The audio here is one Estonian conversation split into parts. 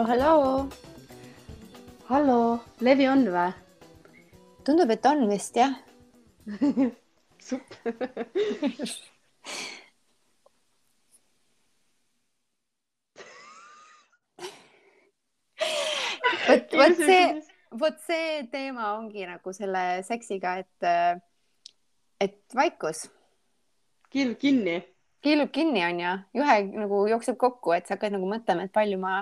hallo, hallo. hallo, levi on või? tundub, et on vist jah supp vot, vot see, vot see teema ongi nagu selle seksiga, et, et vaikus. kiilub kinni. kiilub kinni, onju, juhe nagu jookseb kokku, et sa hakkad nagu mõtlema, et palju ma,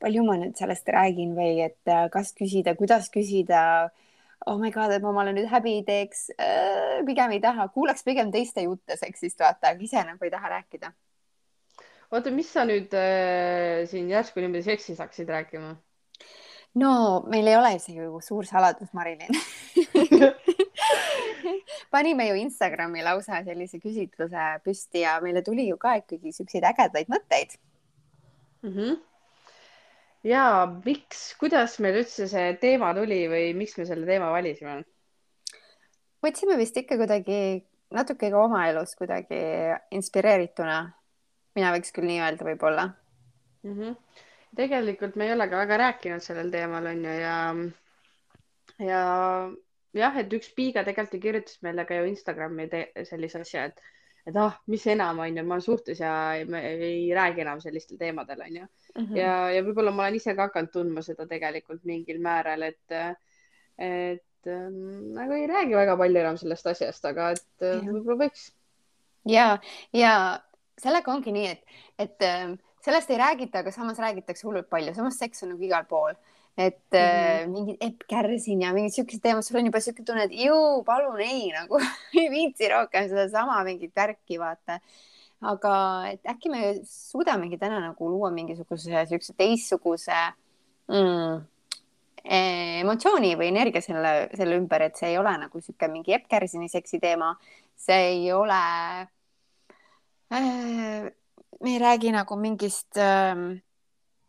palju ma nüüd sellest räägin või et kas küsida, kuidas küsida oh my god, et ma omale nüüd häbi ei teeks äh,. pigem ei taha, kuulaks pigem teiste jutte seksist, vaata, aga ise nagu ei taha rääkida. oota, mis sa nüüd äh, siin järsku niimoodi seksist hakkasid rääkima? no meil ei ole isegi ju suur saladus, Marilyn panime ju Instagrami lausa sellise küsitluse püsti ja meile tuli ju ka ikkagi siukseid ägedaid mõtteid mm. -hmm. Ja miks, kuidas meil üldse see teema tuli või miks me selle teema valisime? võtsime vist ikka kuidagi natuke ka oma elust kuidagi inspireerituna. mina võiks küll nii öelda, võib-olla mm. -hmm tegelikult me ei ole ka väga rääkinud sellel teemal, on ju, ja, ja jah, et üks Piiga tegelikult ju kirjutas meile ka ju Instagrami sellise asja, et, et ah, mis enam, on ju, ma olen suhtes ja me ei räägi enam sellistel teemadel, on ju. Mhm. ja, ja võib-olla ma olen ise ka hakanud tundma seda tegelikult mingil määral, et, et ähm, nagu ei räägi väga palju enam sellest asjast, aga et äh, võib-olla võiks. ja, ja sellega ongi nii, et, et äh, sellest ei räägita, aga samas räägitakse hullult palju, samas seks on nagu igal pool. Et mm -hmm. äh, mingid Epp Kärsin ja mingid siuksed teemad, sul on juba siuke tunne, et jõu, palun ei nagu ei viitsi rohkem sedasama mingit värki vaata. aga et äkki me suudamegi täna nagu luua mingisuguse siukse teistsuguse mm, emotsiooni või energia selle, selle ümber, et see ei ole nagu sihuke mingi Epp Kärsini seksiteema, see ei ole äh, me ei räägi nagu mingist äh,,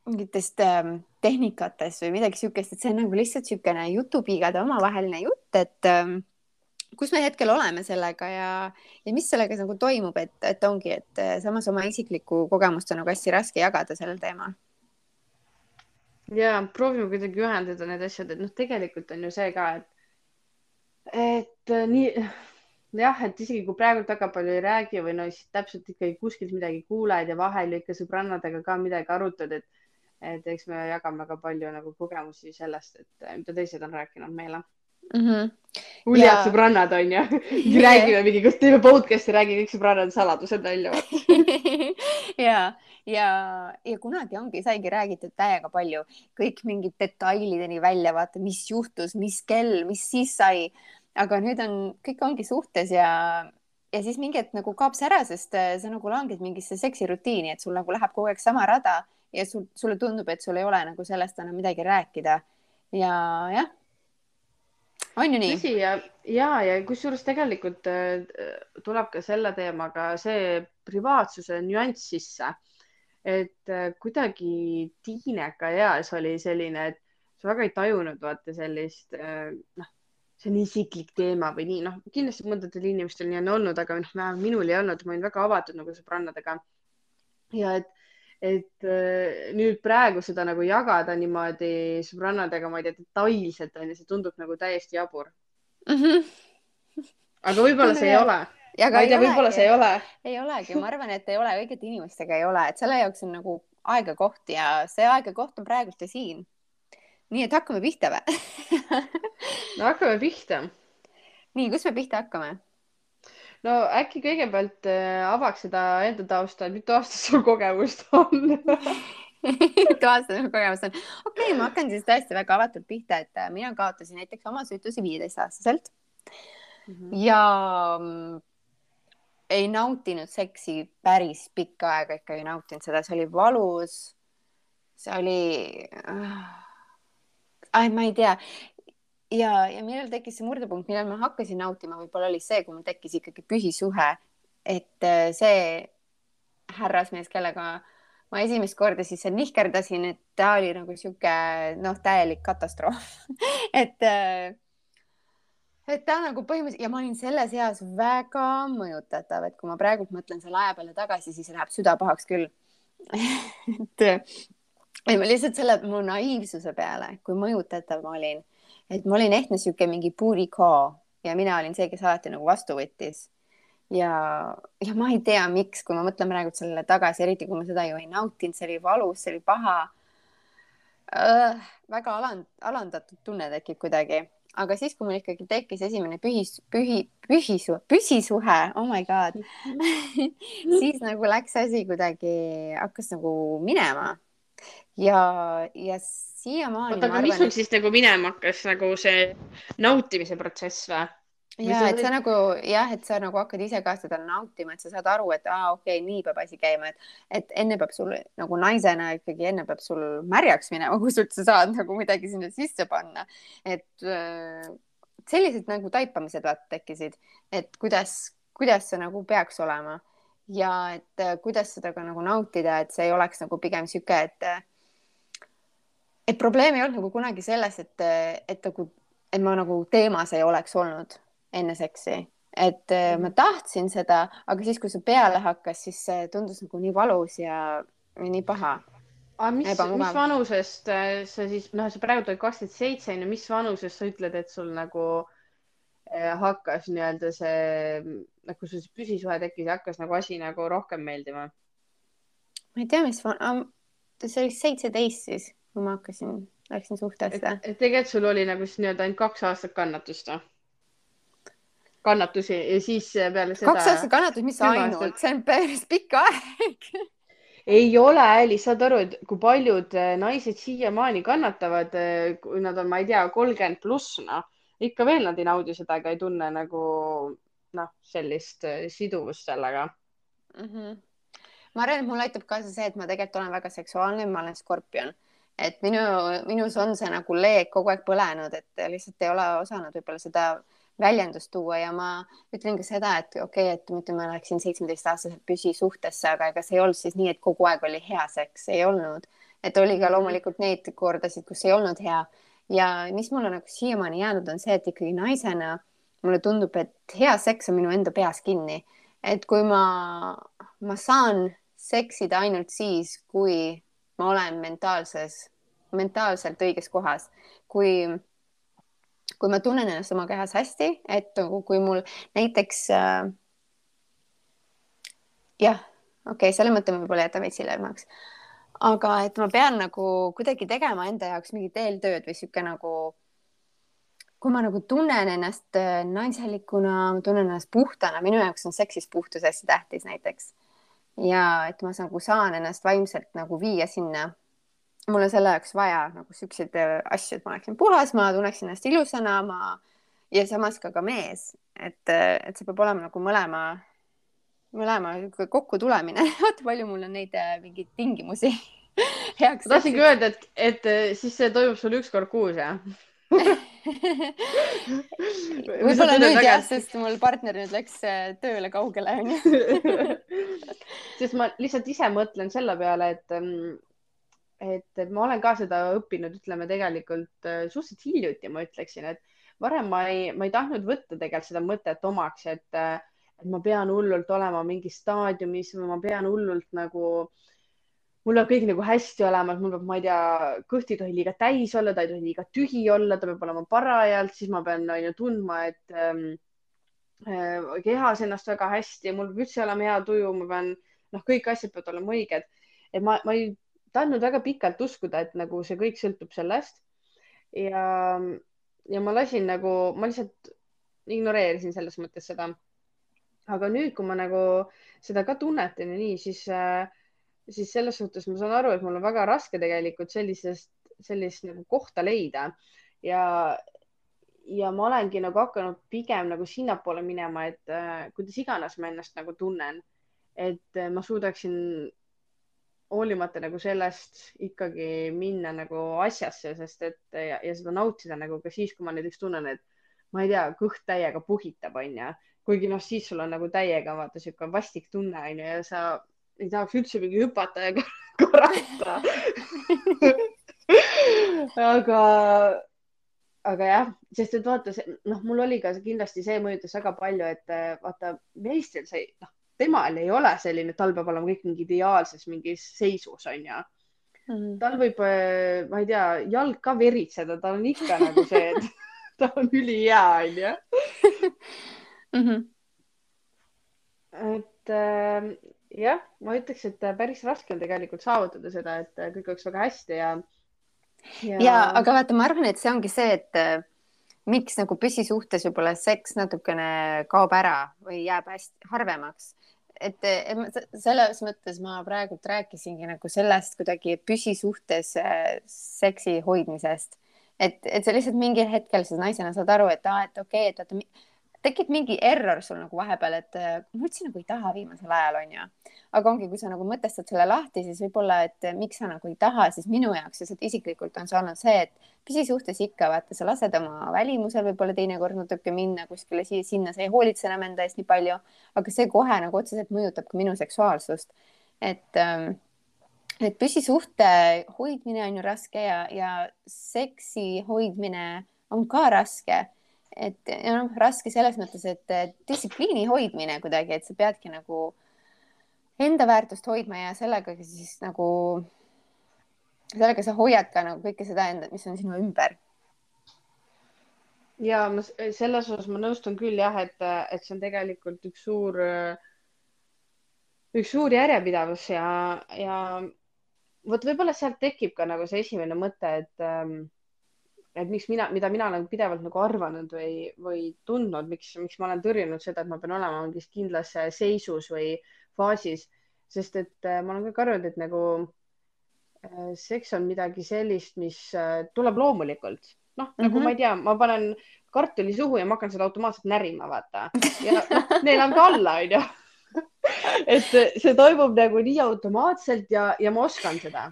mingitest äh, tehnikatest või midagi siukest, et see on nagu lihtsalt niisugune jutupiigade omavaheline jutt, et äh, kus me hetkel oleme sellega ja, ja mis sellega nagu toimub, et, et ongi, et äh, samas oma isiklikku kogemust on nagu hästi raske jagada sellel teemal. ja proovime kuidagi ühendada need asjad, et noh, tegelikult on ju see ka, et, et äh, nii jah, et isegi kui praegult väga palju ei räägi või no siis täpselt ikkagi kuskilt midagi kuuled ja vahel ikka sõbrannadega ka midagi arutad, et, et eks me jagame ka palju nagu kogemusi sellest, et mida teised on rääkinud meile mm. -hmm. uljad ja... sõbrannad on ju räägime mingi, kas teeme podcast'i, räägi kõik sõbrannade saladused välja ja, ja, ja kunagi ongi, saigi räägitud täiega palju, kõik mingid detailideni välja, vaata, mis juhtus, mis kell, mis siis sai aga nüüd on, kõik ongi suhtes ja, ja siis mingi hetk nagu kaob see ära, sest äh, sa nagu langed mingisse seksirutiini, et sul nagu läheb kogu aeg sama rada ja sul, sulle tundub, et sul ei ole nagu sellest enam midagi rääkida. ja jah, on ju nii? tõsi ja, ja, ja kusjuures tegelikult äh, tuleb ka selle teemaga see privaatsuse nüanss sisse. et äh, kuidagi tiineka eas oli selline, et sa väga ei tajunud vaata sellist äh, noh see on isiklik teema või nii, noh, kindlasti mõndadel inimestel nii on olnud, aga noh, minul ei olnud, ma olin väga avatud nagu sõbrannadega. ja et, et äh, nüüd praegu seda nagu jagada niimoodi sõbrannadega, ma ei tea, detailselt on ju, see tundub nagu täiesti jabur mm. -hmm. aga võib-olla see ei ole. ma ei tea, võib-olla see ei ole. ei olegi, ma arvan, et ei ole, õigete inimestega ei ole, et selle jaoks on nagu aeg ja koht ja see aeg ja koht on praegult ja siin nii et hakkame pihta või no hakkame pihta. nii, kust me pihta hakkame? No äkki kõigepealt äh, avaks seda enda tausta, mitu aastat sul kogemust on mitu aastat sul kogemust on? okei okay,, ma hakkan siis tõesti väga avatult pihta, et äh, mina kaotasin näiteks oma süütuse viieteistaastaselt mm -hmm. ja ei nautinud seksi päris pikka aega ikka ei nautinud seda, see oli valus. see oli äh, ma ei tea. Ja, ja millal tekkis see murdepunkt, millal ma hakkasin nautima, võib-olla oli see, kui mul tekkis ikkagi püsisuhe, et äh, see härrasmees, kellega ma esimest korda siis nihkerdasin, et ta oli nagu sihuke noh, täielik katastroof et äh, et ta nagu põhimõtteliselt ja ma olin selles eas väga mõjutatav, et kui ma praegult mõtlen selle aja peale tagasi, siis läheb süda pahaks küll et ei, ma lihtsalt selle mu naiivsuse peale, kui mõjutatav ma olin, et ma olin ehtne sihuke mingi puurikoo ja mina olin see, kes alati nagu vastu võttis. ja, ja ma ei tea, miks, kui ma mõtlen praegu sellele tagasi, eriti kui ma seda ju ei nautinud, see oli valus, see oli paha äh,. väga aland, alandatud tunne tekib kuidagi aga siis, kui mul ikkagi tekkis esimene pühis, pühi, pühisu, püsisuhe, oh my god siis nagu läks asi kuidagi, hakkas nagu minema. Ja, ja siiamaani. oota, aga mis sul et... siis nagu minema hakkas, nagu see nautimise protsess või? ja et sa nagu jah, et sa nagu hakkad ise ka seda nautima, et sa saad aru, et aa, okei okay,, nii peab asi käima, et, et enne peab sul nagu naisena ikkagi enne peab sul märjaks minema, kui sa üldse saad nagu midagi sinna sisse panna. et äh, sellised nagu taipamised vaata tekkisid, et kuidas, kuidas see nagu peaks olema ja et äh, kuidas seda ka nagu nautida, et see ei oleks nagu pigem sihuke, et et probleem ei olnud nagu kunagi selles, et, et nagu, et ma nagu teemas ei oleks olnud enne seksi, et äh, ma tahtsin seda, aga siis, kui see peale hakkas, siis see tundus nagu nii valus ja nii paha. aga mis, mis vanusest äh, sa siis, noh, sa praegu oled kakskümmend seitse, on ju, mis vanusest sa ütled, et sul nagu äh, hakkas nii-öelda see, nagu sul see püsisuhe tekkis ja hakkas nagu asi nagu rohkem meeldima? ma ei tea, mis see oli seitseteist siis, kui ma hakkasin, läksin suhtesse. et tegelikult sul oli nagu siis nii-öelda ainult kaks aastat kannatust või? kannatusi ja siis peale seda. kaks aastat kannatust, mis ainult, see on päris pikk aeg ei ole, Alice, saad aru, et kui paljud eh, naised siiamaani kannatavad, eh, kui nad on, ma ei tea, kolmkümmend pluss, noh, ikka veel nad ei naudi seda ega ei tunne nagu noh, sellist eh, siduvust sellega mm. -hmm. ma arvan, et mul aitab kaasa see, et ma tegelikult olen väga seksuaalne, ma olen skorpion, et minu, minus on see nagu leek kogu aeg põlenud, et lihtsalt ei ole osanud võib-olla seda väljendust tuua ja ma ütlen ka seda, et okei okay,, et ütleme, ma läksin seitsmeteistaastaselt püsisuhtesse, aga ega see ei olnud siis nii, et kogu aeg oli hea seks, ei olnud. et oli ka loomulikult neid kordasid, kus ei olnud hea ja mis mulle nagu siiamaani jäänud, on see, et ikkagi naisena mulle tundub, et hea seks on minu enda peas kinni, et kui ma, ma saan seksida ainult siis, kui ma olen mentaalses, mentaalselt õiges kohas, kui kui ma tunnen ennast oma kehas hästi, et kui mul näiteks äh, jah, okei okay,, selle mõtte ma võib-olla jätan veits hiljemaks. Aga et ma pean nagu kuidagi tegema enda jaoks mingit eeltööd või sihuke nagu, kui ma nagu tunnen ennast äh, naiselikuna, tunnen ennast puhtana, minu jaoks on seksis puhtus hästi tähtis näiteks. ja et ma nagu saan ennast vaimselt nagu viia sinna mul on selle jaoks vaja nagu siukseid äh, asju, et ma oleksin puhas, ma tunneksin ennast ilusana, ma ja samas ka ka mees, et, äh, et see peab olema nagu mõlema, mõlema kokkutulemine vaata palju mul on neid äh, mingeid tingimusi heaks. ma tahtsingi öelda, et, et siis see toimub sul üks kord kuus, jah? Võib-olla nüüd jah, sest mul partner nüüd läks tööle kaugele onju sest ma lihtsalt ise mõtlen selle peale, et mm, et, et ma olen ka seda õppinud, ütleme tegelikult äh, suhteliselt hiljuti, ma ütleksin, et varem ma ei, ma ei tahtnud võtta tegelikult seda mõtet omaks, et, äh, et ma pean hullult olema mingis staadiumis või ma pean hullult nagu, mul peab kõik nagu hästi olema, et mul peab, ma ei tea, kõht ei tohi liiga täis olla, ta ei tohi liiga tühi olla, ta peab olema parajalt, siis ma pean on ju tundma, et ähm, äh, kehas ennast väga hästi, mul peab üldse olema hea tuju, ma pean, noh, kõik asjad peavad olema õiged. et ma, ma ei tahtnud väga pikalt uskuda, et nagu see kõik sõltub sellest. ja, ja ma lasin nagu, ma lihtsalt ignoreerisin selles mõttes seda. Aga nüüd, kui ma nagu seda ka tunnetan ja nii, siis, siis selles suhtes ma saan aru, et mul on väga raske tegelikult sellisest, sellist nagu kohta leida ja, ja ma olengi nagu hakanud pigem nagu sinnapoole minema, et äh, kuidas iganes ma ennast nagu tunnen, et äh, ma suudaksin hoolimata nagu sellest ikkagi minna nagu asjasse, sest et ja, ja seda nautida nagu ka siis, kui ma näiteks tunnen, et ma ei tea, kõht täiega puhitab, onju. Kuigi noh, siis sul on nagu täiega vaata sihuke vastik tunne onju ja sa ei tahaks üldse mingi hüpata ja korrata aga, aga jah, sest et vaata, noh, mul oli ka kindlasti see mõjutas väga palju, et vaata meestel see, noh temal ei ole selline, tal peab olema kõik mingi ideaalses mingis seisus, onju. mm. tal võib, äh, ma ei tea, jalg ka veritseda, tal on ikka nagu see, et ta on ülihea, onju. Mhm. et äh, jah, ma ütleks, et päris raske on tegelikult saavutada seda, et kõik oleks väga hästi ja, ja.... ja aga vaata, ma arvan, et see ongi see, et äh, miks nagu püsisuhtes võib-olla seks natukene kaob ära või jääb hästi harvemaks et, et selles mõttes ma praegult rääkisingi nagu sellest kuidagi püsisuhtes äh, seksi hoidmisest, et, et sa lihtsalt mingil hetkel sa naisena saad aru, et aa, et okei okay,, et vaata tekib mingi error sul nagu vahepeal, et äh, ma üldse nagu ei taha viimasel ajal onju aga ongi, kui sa nagu mõtestad selle lahti, siis võib-olla, et miks sa nagu ei taha, siis minu jaoks lihtsalt isiklikult on see olnud see, et püsisuhtes ikka vaata, sa lased oma välimusel võib-olla teinekord natuke minna kuskile siia-sinna, sa ei hoolitse enam enda eest nii palju, aga see kohe nagu otseselt mõjutab ka minu seksuaalsust. et ähm, et püsisuhte hoidmine on ju raske ja, ja seksi hoidmine on ka raske. Et noh, raske selles mõttes, et distsipliini hoidmine kuidagi, et sa peadki nagu enda väärtust hoidma ja sellega siis nagu, sellega sa hoiad ka nagu kõike seda enda, mis on sinu ümber. ja ma selles osas ma nõustun küll jah, et, et see on tegelikult üks suur, üks suur järjepidevus ja, ja vot võib-olla sealt tekib ka nagu see esimene mõte, et et miks mina, mida mina olen pidevalt nagu arvanud või, või tundnud, miks, miks ma olen tõrjunud seda, et ma pean olema mingis kindlas seisus või äh, faasis, sest et äh, ma olen kõik arvanud, et nagu äh, seks on midagi sellist, mis äh, tuleb loomulikult. noh mm, -hmm. nagu mhm. ma ei tea, ma panen kartuli suhu ja ma hakkan seda automaatselt närima, vaata. ja noh, neelan ka alla, onju. et see toimub nagu nii automaatselt ja, ja ma oskan seda.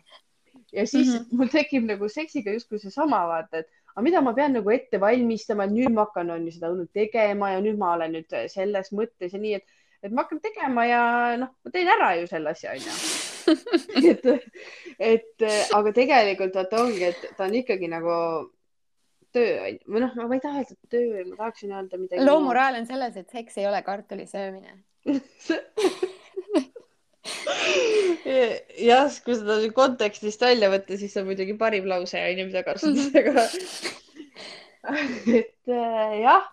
Ja siis mm -hmm. mul tekib nagu seksiga justkui seesama, vaata, et aga mida ma pean nagu ette valmistama, et nüüd ma hakkan, on ju, seda tegema ja nüüd ma olen nüüd selles mõttes ja nii, et et ma hakkan tegema ja noh, ma teen ära ju selle asja onju et, et aga tegelikult vaata ongi, et ta on ikkagi nagu töö või noh, ma ei taha öelda töö, ma tahaksin öelda midagi. loo moraal on selles, et seks ei ole kartuli söömine jah, kui seda kontekstist välja võtta, siis see on muidugi parim lause onju, mida kasutada, et äh, jah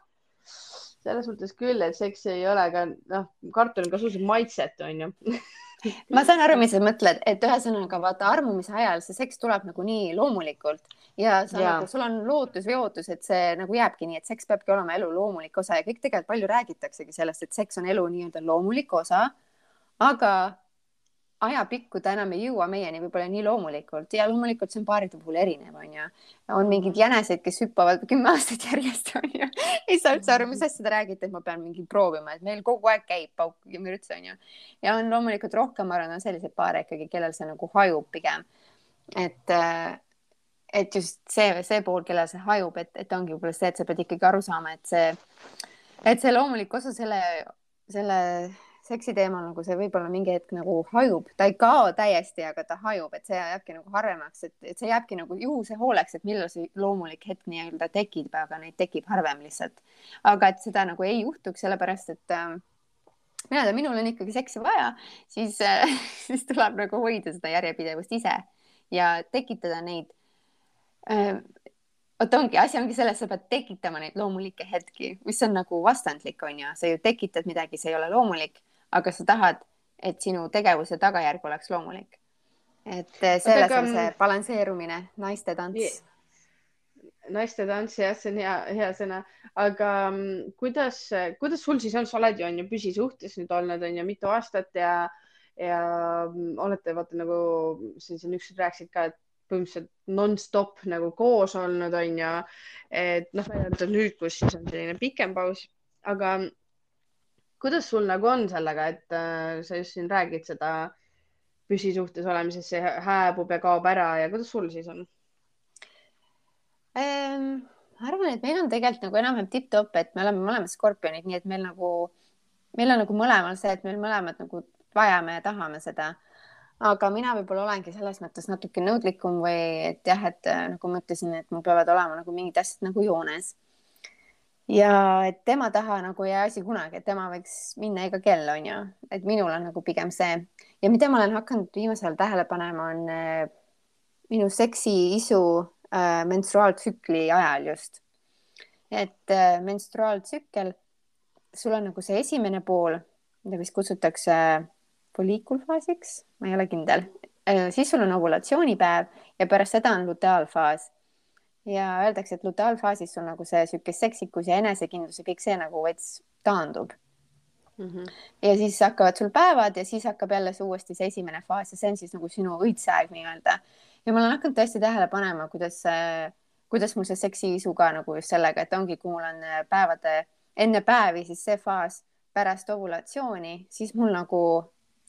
selles mõttes küll, et seks ei ole ka noh, kartul on ka suhteliselt maitset, onju ma saan aru, mis sa mõtled, et ühesõnaga vaata armumise ajal see seks tuleb nagu nii loomulikult ja sa ja. nagu, sul on lootus või ootus, et see nagu jääbki nii, et seks peabki olema elu loomulik osa ja kõik tegelikult palju räägitaksegi sellest, et seks on elu nii-öelda loomulik osa. aga ajapikku ta enam ei jõua meieni võib-olla nii loomulikult ja loomulikult see on paaride puhul erinev, onju. on mingeid jäneseid, kes hüppavad kümme aastat järjest, onju. ei saa üldse aru, mis asja te räägite, et ma pean mingi proovima, et meil kogu aeg käib pauk ja mürts, onju. ja on loomulikult rohkem, ma arvan, on selliseid paare ikkagi, kellel see nagu hajub pigem. et, äh, et just see, see pool, kellel see hajub, et, et ongi võib-olla see, et sa pead ikkagi aru saama, et see, et see loomulik osa selle, selle seksi teemal nagu see võib-olla mingi hetk nagu hajub, ta ei kao täiesti, aga ta hajub, et see jääbki nagu harvemaks, et, et see jääbki nagu juhuse hooleks, et millal see loomulik hetk nii-öelda tekib, aga neid tekib harvem lihtsalt. aga et seda nagu ei juhtuks, sellepärast et äh, mina tean, minul on ikkagi seksi vaja, siis äh,, siis tuleb nagu hoida seda järjepidevust ise ja tekitada neid äh, vot ongi, asi ongi selles, sa pead tekitama neid loomulikke hetki, mis on nagu vastandlik, on ju, sa ju tekitad midagi, see ei ole loomulik aga sa tahad, et sinu tegevuse tagajärg oleks loomulik. et eh, selles Oota, on see balansseerumine, naiste tants. naiste tants, jah, see on hea, hea sõna, aga mm, kuidas, kuidas sul siis on, sa oled ju on ju püsisuhtes nüüd olnud on ju mitu aastat ja, ja mm, olete vaata nagu siin, siin ükskord rääkisid ka, et põhimõtteliselt nonstop nagu koos olnud, on ju. et noh, välja arvatud nüüd, kus siis on selline pikem paus, aga kuidas sul nagu on sellega, et äh, sa just siin räägid seda püsisuhtes olemisest, see hääbub ja kaob ära ja kuidas sul siis on ähm,? ma arvan, et meil on tegelikult nagu enam-vähem tipp-topp, et me oleme mõlemad skorpionid, nii et meil nagu, meil on nagu mõlemal see, et meil mõlemad nagu vajame ja tahame seda. aga mina võib-olla olengi selles mõttes natuke nõudlikum või et jah, et äh, nagu ma ütlesin, et mul peavad olema nagu mingid asjad nagu joones ja et tema taha nagu ei jää asi kunagi, et tema võiks minna iga kell, on ju, et minul on nagu pigem see. Ja mida ma olen hakanud viimasel ajal tähele panema, on eh, minu seksiisu äh, menstruaaltsükli ajal just. et äh, menstruaaltsükkel, sul on nagu see esimene pool, mida vist kutsutakse folliikulfaasiks, ma ei ole kindel. Äh,, siis sul on ovulatsioonipäev ja pärast seda on luteaalfaas ja öeldakse, et luteaalfaasis sul nagu see sihuke seksikus ja enesekindlus ja kõik see nagu veits taandub mm. -hmm. ja siis hakkavad sul päevad ja siis hakkab jälle see uuesti see esimene faas ja see on siis nagu sinu õitseaeg nii-öelda. ja ma olen hakanud tõesti tähele panema, kuidas, kuidas mul see seksiisu ka nagu just sellega, et ongi, kui mul on päevade enne päevi, siis see faas pärast ovulatsiooni, siis mul nagu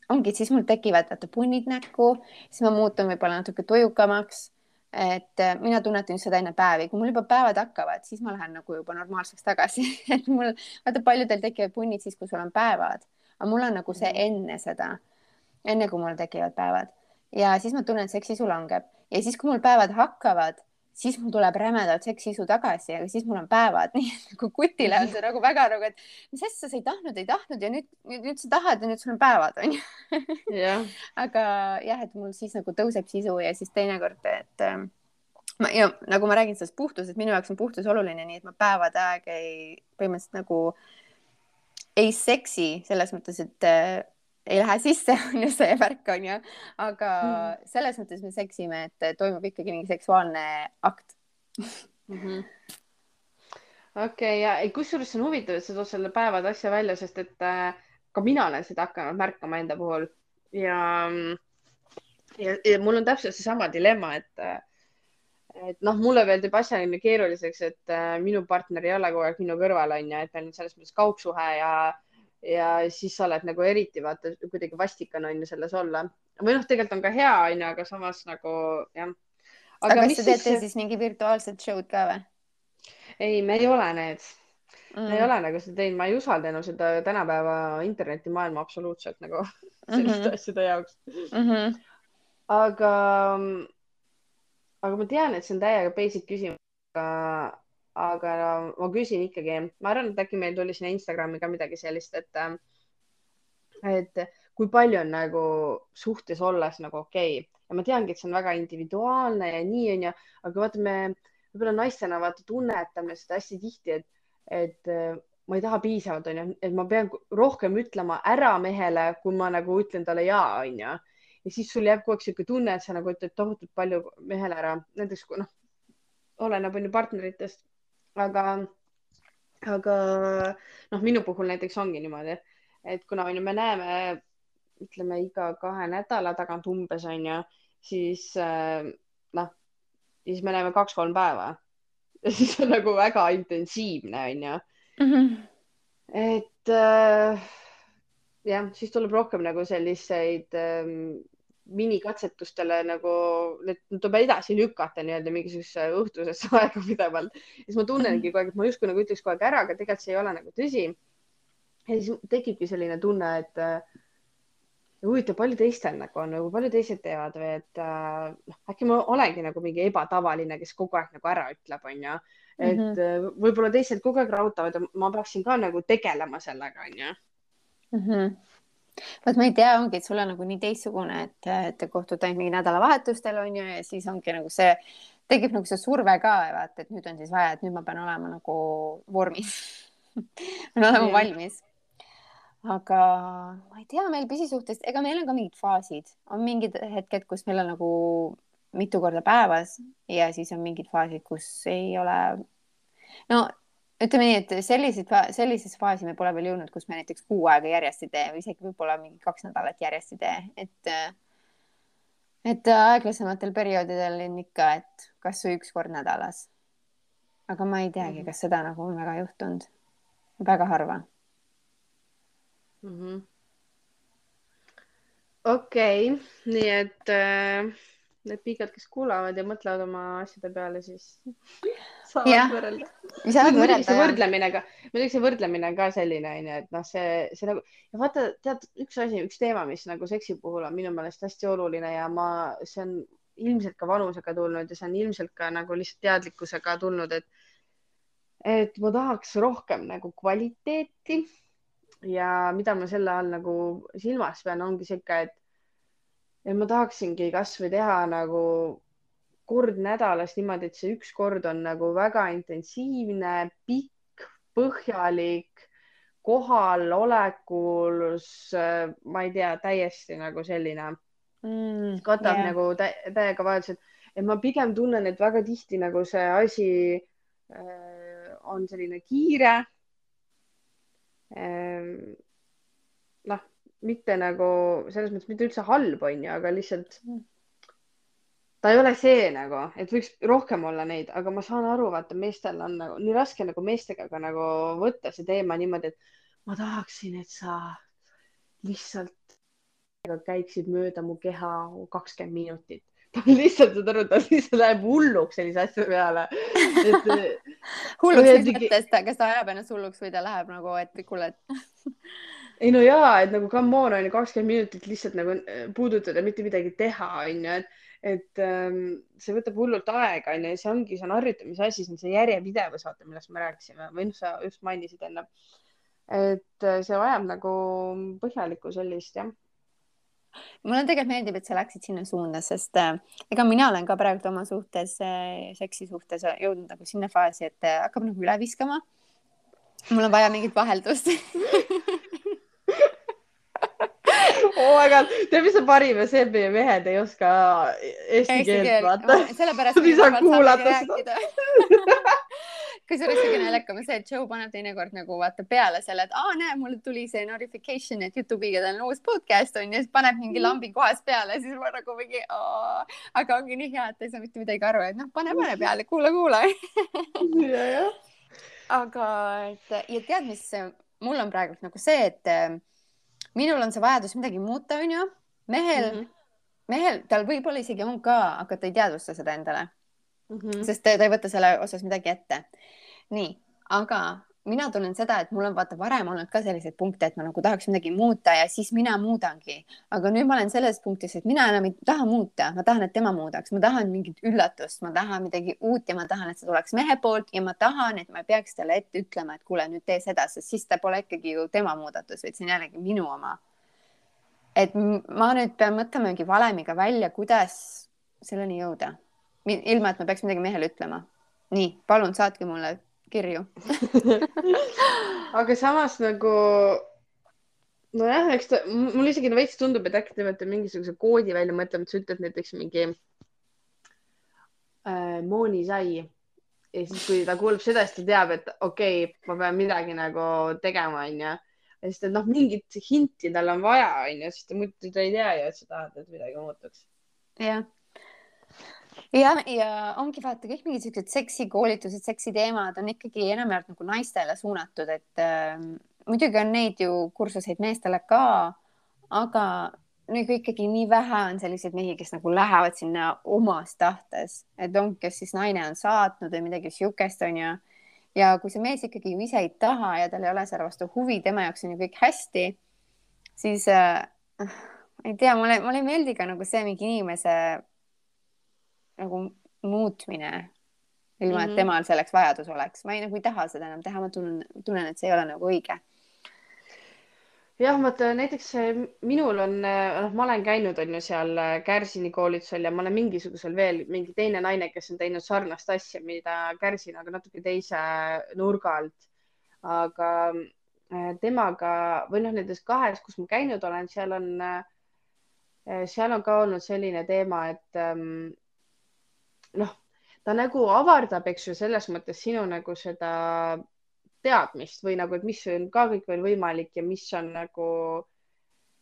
ongi, siis mul tekivad vaata punnid näkku, siis ma muutun võib-olla natuke tujukamaks et äh, mina tunnetan seda enne päevi, kui mul juba päevad hakkavad, siis ma lähen nagu juba normaalseks tagasi. Et mul, vaata paljudel tekivad punnid siis, kui sul on päevad, aga mul on nagu see mhm. enne seda, enne kui mul tekivad päevad. Ja siis ma tunnen, et seksisu langeb. Ja siis, kui mul päevad hakkavad, siis mul tuleb rämedalt seksisu tagasi, aga siis mul on päevad, nii et nagu kutile on see nagu väga nagu, et mis asja sa ei tahtnud, ei tahtnud ja nüüd, nüüd, nüüd sa tahad ja nüüd sul on päevad, onju. aga jah, et mul siis nagu tõuseb sisu ja siis teinekord, et ähm, ma ja nagu ma räägin sellest puhtusest, minu jaoks on puhtus oluline, nii et ma päevade aeg ei, põhimõtteliselt nagu ei seksi selles mõttes, et äh, ei lähe sisse, on ju see värk, on ju, aga mm. selles mõttes me seksime, et toimub ikkagi mingi seksuaalne akt. Mm -hmm.. okei okay,, ja kusjuures see on huvitav, et sa tood selle päevade asja välja, sest et äh, ka mina olen seda hakanud märkama enda puhul. Ja, ja, ja mul on täpselt seesama dilemma, et äh, et noh, mulle veel teeb asja nii keeruliseks, et äh, minu partner ei ole kogu aeg minu kõrval, on ju, et meil on selles mõttes kaugsuhe ja ja siis sa oled nagu eriti vaata kuidagi vastik on on ju selles olla või noh, tegelikult on ka hea on ju, aga samas nagu jah. aga, aga kas te teete siis, siis mingi virtuaalset show'd ka või? ei, me ei ole need mm., me ei ole nagu seda teinud, ma ei usalda enam seda tänapäeva internetimaailma absoluutselt nagu selliste mm -hmm. asjade jaoks mm. -hmm. aga, aga ma tean, et see on täiega basic küsimus, aga aga ma küsin ikkagi, ma arvan, et äkki meil tuli sinna Instagrami ka midagi sellist, et, et kui palju on nagu suhtes olles nagu okei okay. ja ma teangi, et see on väga individuaalne ja nii onju, aga vaata, me võib-olla naistena vaata tunnetame seda hästi tihti, et, et ma ei taha piisavalt, onju, et ma pean rohkem ütlema ära mehele, kui ma nagu ütlen talle ja, onju. ja siis sul jääb kogu aeg sihuke tunne, et sa nagu ütled tohutult palju mehele ära, näiteks kui noh, oleneb onju partneritest aga, aga noh, minu puhul näiteks ongi niimoodi, et kuna on ju, me näeme, ütleme iga kahe nädala tagant umbes on ju, siis äh, noh, siis me näeme kaks-kolm päeva ja siis on nagu väga intensiivne on ju mm. -hmm. et äh, jah, siis tuleb rohkem nagu selliseid ähm, minikatsetustele nagu need tuleb edasi lükata nii-öelda mingisugusesse õhtusesse aega pidevalt. siis ma tunnengi kogu aeg, et ma justkui nagu ütleks kogu aeg ära, aga tegelikult see ei ole nagu tõsi. ja siis tekibki selline tunne, et äh, huvitav, palju teistel nagu on, nagu palju teised teevad või et äh, noh, äkki ma olengi nagu mingi ebatavaline, kes kogu aeg nagu ära ütleb, onju. et mm -hmm. võib-olla teised kogu aeg raudavad ja ma peaksin ka nagu tegelema sellega, onju. Vot ma ei tea, ongi, et sul on nagu nii teistsugune, et, et te kohtute ainult mingi nädalavahetustel on ju ja siis ongi nagu see, tekib nagu see surve ka, vaata, et nüüd on siis vaja, et nüüd ma pean olema nagu vormis pean olema valmis. aga ma ei tea, meil pisisuhtes, ega meil on ka mingid faasid, on mingid hetked, kus meil on nagu mitu korda päevas ja siis on mingid faasid, kus ei ole. no ütleme nii, et selliseid, sellisesse faasi me pole veel jõudnud, kus me näiteks kuu aega järjest ei tee või isegi võib-olla mingi kaks nädalat järjest ei tee, et et aeglasematel perioodidel on ikka, et kasvõi üks kord nädalas. aga ma ei teagi, kas seda nagu on väga juhtunud. väga harva mm -hmm.. okei okay., nii et äh, need piigad, kes kuulavad ja mõtlevad oma asjade peale, siis saavad võrrelda. saavad võrrelda. see võrdlemine ka, muidugi see võrdlemine ka selline onju, et noh, see, see nagu ja vaata, tead, üks asi, üks teema, mis nagu seksi puhul on minu meelest hästi oluline ja ma, see on ilmselt ka vanusega tulnud ja see on ilmselt ka nagu lihtsalt teadlikkusega tulnud, et et ma tahaks rohkem nagu kvaliteeti ja mida ma selle all nagu silmas pean, ongi sihuke, et et ma tahaksingi kasvõi teha nagu kord nädalas niimoodi, et see üks kord on nagu väga intensiivne, pikk, põhjalik, kohalolekus, ma ei tea, täiesti nagu selline mm,, katab yeah. nagu tä täiega vajadused, et ma pigem tunnen, et väga tihti nagu see asi äh, on selline kiire äh,. Mitte nagu selles mõttes mitte üldse halb, onju, aga lihtsalt mm ta ei ole see nagu, et võiks rohkem olla neid, aga ma saan aru, vaata, meestel on nagu nii raske nagu meestega ka nagu võtta see teema niimoodi, et ma tahaksin, et sa lihtsalt käiksid mööda mu keha kakskümmend minutit. ta lihtsalt, saad aru, ta lihtsalt läheb hulluks sellise asja peale et.... hulluks mis mõttes, kas ta ajab ennast hulluks või ta läheb nagu, et kuule, et ei no jaa, et nagu come on, on ju, kakskümmend minutit lihtsalt nagu puudutada, mitte midagi teha, on ju, et et ähm, see võtab hullult aega, onju, ja see ongi, see on harjutamise asi, see on see järjepidevus, vaata, millest me rääkisime või noh, sa just mainisid enne. et äh, see vajab nagu põhjalikku sellist, jah mulle tegelikult meeldib, et sa läksid sinna suunda, sest äh, ega mina olen ka praegu oma suhtes äh,, seksi suhtes jõudnud nagu sinna faasi, et äh, hakkab nagu üle viskama. mul on vaja mingit vaheldust oh my god, tead, mis on parim, see, et meie mehed ei oska eesti keelt vaata. sellepärast ei saa kuulata seda. kusjuures kõige naljakam on see, et Joe paneb teinekord nagu vaata peale selle, et aa, näe, mulle tuli see notification, et Youtube'iga tal on uus podcast on ju, siis paneb mingi lambi kohas peale, siis ma nagu mingi, aga ongi nii hea, et ei saa mitte midagi aru, et noh, pane, pane peale, kuula, kuula. Aga, et ja tead, mis mul on praegult nagu see, et minul on see vajadus midagi muuta, onju. mehel mm, -hmm. mehel, tal võib-olla isegi on ka, aga ta ei teadvusta seda endale mm. -hmm. sest ta, ta ei võta selle osas midagi ette. nii, aga mina tunnen seda, et mul on vaata varem olnud ka selliseid punkte, et ma nagu tahaks midagi muuta ja siis mina muudangi. aga nüüd ma olen selles punktis, et mina enam ei taha muuta, ma tahan, et tema muudaks, ma tahan mingit üllatust, ma tahan midagi uut ja ma tahan, et see tuleks mehe poolt ja ma tahan, et ma ei peaks talle ette ütlema, et kuule, nüüd tee seda, sest siis ta pole ikkagi ju tema muudatus, vaid see on jällegi minu oma. et ma nüüd pean mõtlema mingi valemiga välja, kuidas selleni jõuda, ilma et ma peaks midagi mehele ütlema. nii, palun saatke mulle kirju aga samas nagu nojah, eks ta, mul isegi veits tundub, et äkki te peate mingisuguse koodi välja mõtlema, et sa ütled näiteks mingi äh, Mooni sai ja siis, kui ta kuuleb seda, siis ta teab, et okei okay,, ma pean midagi nagu tegema, onju. ja siis ta noh, mingit hinti tal on vaja, onju, sest muidu ta ei tea ju, et sa tahad, et midagi muutuks. jah ja, ja ongi vaata kõik mingid siuksed seksikoolitused, seksiteemad on ikkagi enamjaolt nagu naistele suunatud, et äh, muidugi on neid ju kursuseid meestele ka, aga nagu ikkagi nii vähe on selliseid mehi, kes nagu lähevad sinna omast tahtes, et on, kes siis naine on saatnud või midagi siukest onju. ja kui see mees ikkagi ju ise ei taha ja tal ei ole selle vastu huvi, tema jaoks on ju kõik hästi, siis äh, ei tea, mulle, mulle ei meeldi ka nagu see mingi inimese nagu muutmine ilma mm, -hmm. et mhm. temal selleks vajadus oleks, ma ei, nagu ei taha seda enam teha, ma tunnen, tunnen, et see ei ole nagu õige. jah, vaata näiteks minul on, noh, ma olen käinud, on ju seal Kärsini koolitusel ja ma olen mingisugusel veel mingi teine naine, kes on teinud sarnast asja, mida Kärsin, aga natuke teise nurga alt. aga temaga või noh, nendes kahes, kus ma käinud olen, seal on, seal on ka olnud selline teema, et ähm, noh, ta nagu avardab, eks ju, selles mõttes sinu nagu seda teadmist või nagu, et mis on ka kõik veel võimalik ja mis on nagu,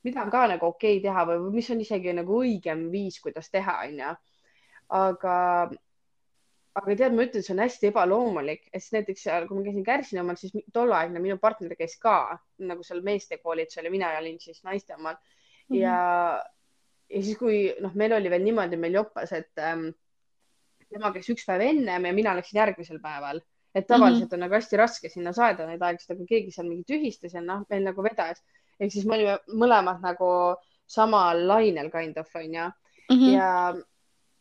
mida on ka nagu okei okay teha või mis on isegi nagu õigem viis, kuidas teha, onju. aga, aga tead, ma ütlen, see on hästi ebaloomulik, et siis näiteks seal, kui ma käisin Kärsinamaal, siis tolleaegne minu partner käis ka nagu seal meeste koolitusel ja mina olin siis naiste omal mm -hmm. ja, ja siis, kui noh, meil oli veel niimoodi meil jopas, et ähm, tema käis üks päev ennem ja mina läksin järgmisel päeval. et tavaliselt mm -hmm. on nagu hästi raske sinna saada neid aegasid, aga keegi seal mingi tühistas ja noh, meil nagu vedas. ehk siis me olime mõlemad nagu samal lainel kind of onju mm. -hmm. ja,